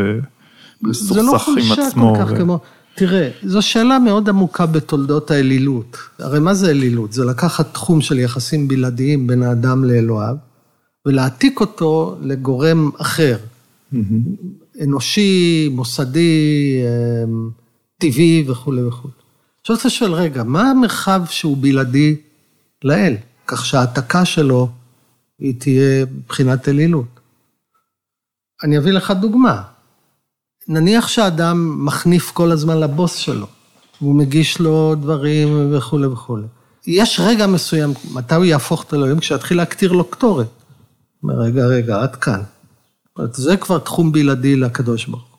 ומסוכסך עם עצמו. זה לא חולשה כל כך ו... כמו... תראה, זו שאלה מאוד עמוקה בתולדות האלילות. הרי מה זה אלילות? זה לקחת תחום של יחסים בלעדיים בין האדם לאלוהיו, ולהעתיק אותו לגורם אחר. אנושי, מוסדי, אמ, טבעי וכולי וכולי. עכשיו אתה שואל, רגע, מה המרחב שהוא בלעדי לאל, כך שההעתקה שלו היא תהיה מבחינת אלילות? אני אביא לך דוגמה. נניח שאדם מחניף כל הזמן לבוס שלו, והוא מגיש לו דברים וכולי וכולי. יש רגע מסוים, מתי הוא יהפוך את אלוהים? כשיתחיל להקטיר לו קטורת. רגע, רגע, עד כאן. זה כבר תחום בלעדי לקדוש ברוך הוא.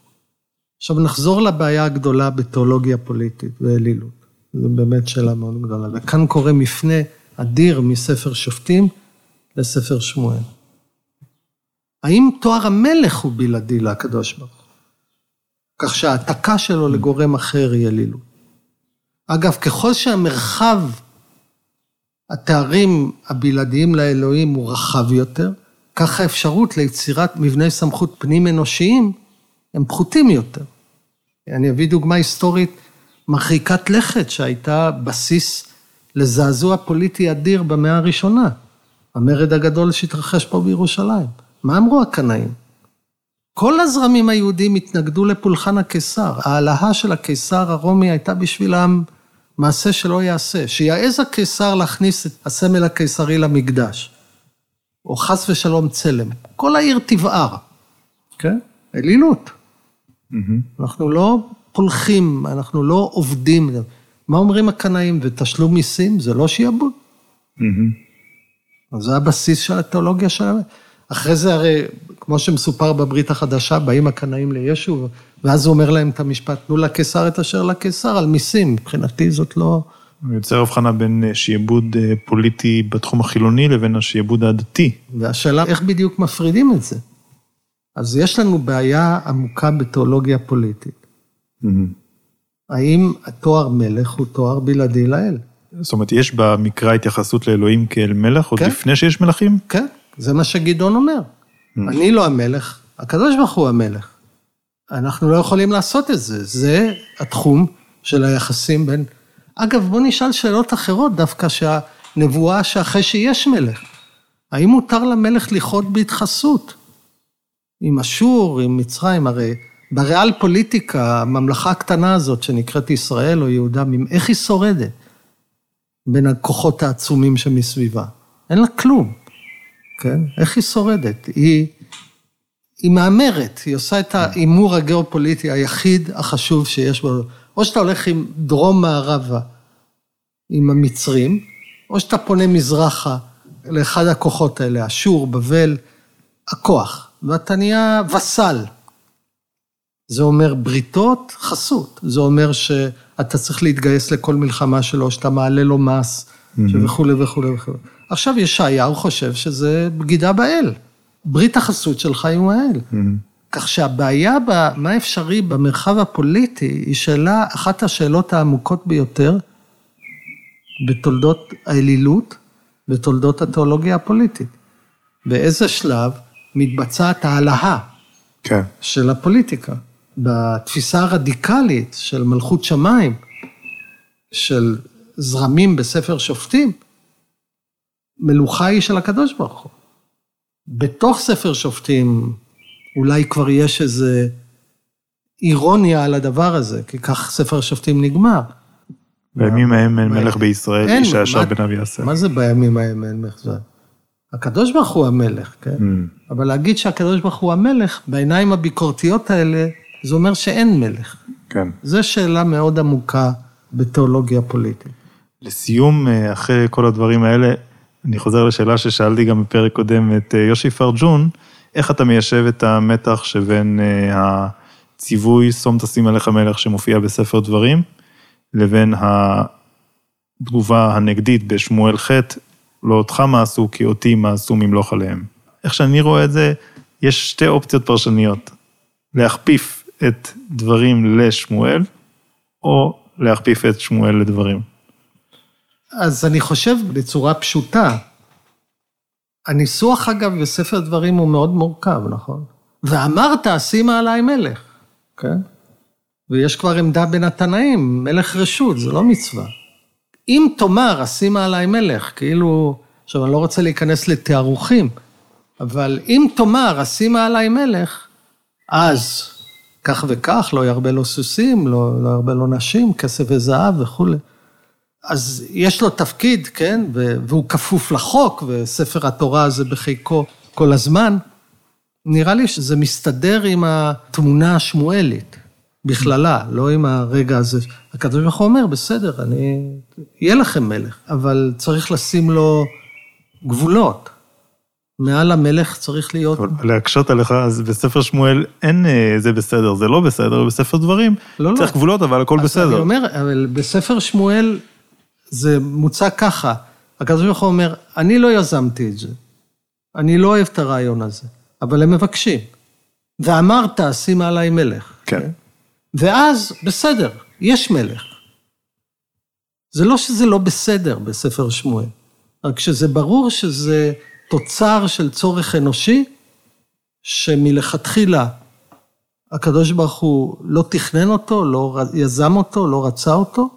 עכשיו נחזור לבעיה הגדולה בתיאולוגיה פוליטית ואלילות. זו באמת שאלה מאוד גדולה. וכאן קורה מפנה אדיר מספר שופטים לספר שמואל. האם תואר המלך הוא בלעדי לקדוש ברוך הוא? כך שההעתקה שלו לגורם אחר היא אלילות. אגב, ככל שהמרחב, התארים הבלעדיים לאלוהים הוא רחב יותר, כך האפשרות ליצירת מבני סמכות פנים אנושיים הם פחותים יותר. אני אביא דוגמה היסטורית מרחיקת לכת שהייתה בסיס לזעזוע פוליטי אדיר במאה הראשונה, המרד הגדול שהתרחש פה בירושלים. מה אמרו הקנאים? כל הזרמים היהודים התנגדו לפולחן הקיסר. ההלהה של הקיסר הרומי הייתה בשבילם מעשה שלא ייעשה. שיעז הקיסר להכניס את הסמל הקיסרי למקדש, או חס ושלום צלם. כל העיר תבער, כן? אלילות. Mm-hmm. אנחנו לא פולחים, אנחנו לא עובדים. מה אומרים הקנאים? ותשלום מיסים זה לא שיעבוד. Mm-hmm. אז זה הבסיס של התיאולוגיה שלהם. אחרי זה הרי, כמו שמסופר בברית החדשה, באים הקנאים לישו, ואז הוא אומר להם את המשפט, תנו לקיסר את אשר לקיסר על מיסים. מבחינתי זאת לא... הוא יוצר הבחנה בין אה, שיעבוד אה, פוליטי בתחום החילוני לבין השיעבוד הדתי. והשאלה, איך בדיוק מפרידים את זה? אז יש לנו בעיה עמוקה בתיאולוגיה פוליטית. Mm-hmm. האם התואר מלך הוא תואר בלעדי לאל? זאת אומרת, יש במקרא התייחסות לאלוהים כאל מלך, עוד כן? לפני שיש מלכים? כן. זה מה שגדעון אומר. Mm. אני לא המלך, הקדוש ברוך הוא המלך. אנחנו לא יכולים לעשות את זה, זה התחום של היחסים בין... אגב, בוא נשאל שאלות אחרות דווקא, שהנבואה שאחרי שיש מלך. האם מותר למלך לכרות בהתחסות? עם אשור, עם מצרים, הרי בריאל פוליטיקה, הממלכה הקטנה הזאת שנקראת ישראל או יהודה, איך היא שורדת בין הכוחות העצומים שמסביבה? אין לה כלום, כן? איך היא שורדת? היא, היא מהמרת, היא עושה את ההימור הגיאופוליטי היחיד החשוב שיש בו. או שאתה הולך עם דרום-מערבה, עם המצרים, או שאתה פונה מזרחה לאחד הכוחות האלה, אשור, בבל, הכוח, ואתה נהיה וסל. זה אומר בריתות, חסות. זה אומר שאתה צריך להתגייס לכל מלחמה שלו, שאתה מעלה לו מס, mm-hmm. וכולי וכולי וכולי. עכשיו ישעיהו חושב שזה בגידה באל. ברית החסות שלך עם האל. Mm-hmm. כך שהבעיה במה אפשרי במרחב הפוליטי היא שאלה, אחת השאלות העמוקות ביותר בתולדות האלילות, בתולדות התיאולוגיה הפוליטית. באיזה שלב מתבצעת ההלהה כן. של הפוליטיקה. בתפיסה הרדיקלית של מלכות שמיים, של זרמים בספר שופטים, מלוכה היא של הקדוש ברוך הוא. בתוך ספר שופטים אולי כבר יש איזה אירוניה על הדבר הזה, כי כך ספר השופטים נגמר. בימים ההם אין מלך בישראל, איש הישר בן אבי יעשה. מה זה בימים ההם אין מלך? הקדוש ברוך הוא המלך, כן? Mm. אבל להגיד שהקדוש ברוך הוא המלך, בעיניים הביקורתיות האלה, זה אומר שאין מלך. כן. זו שאלה מאוד עמוקה בתיאולוגיה פוליטית. לסיום, אה, אחרי כל הדברים האלה, אני חוזר לשאלה ששאלתי גם בפרק קודם את אה, יושי פרג'ון, איך אתה מיישב את המתח שבין אה, הציווי, שום תשים עליך מלך שמופיע בספר דברים, לבין התגובה הנגדית בשמואל ח', לא אותך מעשו, כי אותי מעשו ממלוך עליהם. איך שאני רואה את זה, יש שתי אופציות פרשניות. להכפיף את דברים לשמואל, או להכפיף את שמואל לדברים. אז אני חושב בצורה פשוטה, הניסוח אגב בספר דברים הוא מאוד מורכב, נכון? ואמרת, שימה עליי מלך, כן? ויש כבר עמדה בין התנאים, מלך רשות, זה לא מצווה. אם תאמר, אשימה עליי מלך, כאילו, עכשיו אני לא רוצה להיכנס לתארוחים, אבל אם תאמר, אשימה עליי מלך, אז כך וכך, לא ירבה לו סוסים, לא, לא ירבה לו נשים, כסף וזהב וכולי. אז יש לו תפקיד, כן, והוא כפוף לחוק, וספר התורה הזה בחיקו כל הזמן. נראה לי שזה מסתדר עם התמונה השמואלית, בכללה, לא עם הרגע הזה. הקדוש ברוך הוא אומר, בסדר, אני... יהיה לכם מלך, אבל צריך לשים לו גבולות. מעל המלך צריך להיות... להקשות עליך, אז בספר שמואל אין אה, זה בסדר, זה לא בסדר, בספר דברים לא, לא. צריך לא. גבולות, אבל הכל בסדר. אני אומר, אבל בספר שמואל זה מוצג ככה, הקדוש ברוך הוא אומר, אני לא יזמתי את זה, אני לא אוהב את הרעיון הזה, אבל הם מבקשים. ואמרת, שים עליי מלך. כן. כן. ואז, בסדר, יש מלך. זה לא שזה לא בסדר בספר שמואל, רק שזה ברור שזה תוצר של צורך אנושי, שמלכתחילה הקדוש ברוך הוא לא תכנן אותו, לא יזם אותו, לא רצה אותו,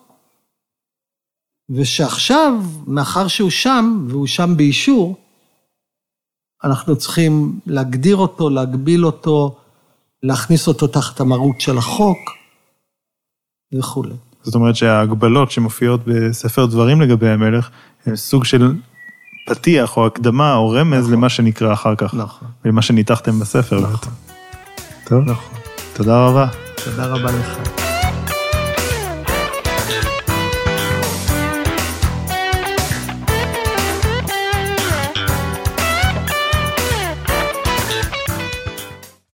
ושעכשיו, מאחר שהוא שם, והוא שם באישור, אנחנו צריכים להגדיר אותו, להגביל אותו, להכניס אותו תחת המרות של החוק וכולי. זאת אומרת שההגבלות שמופיעות בספר דברים לגבי המלך, הן סוג של פתיח או הקדמה או רמז נכון. למה שנקרא אחר כך. נכון. ולמה שניתחתם בספר. נכון. טוב. נכון. תודה רבה. תודה רבה לך.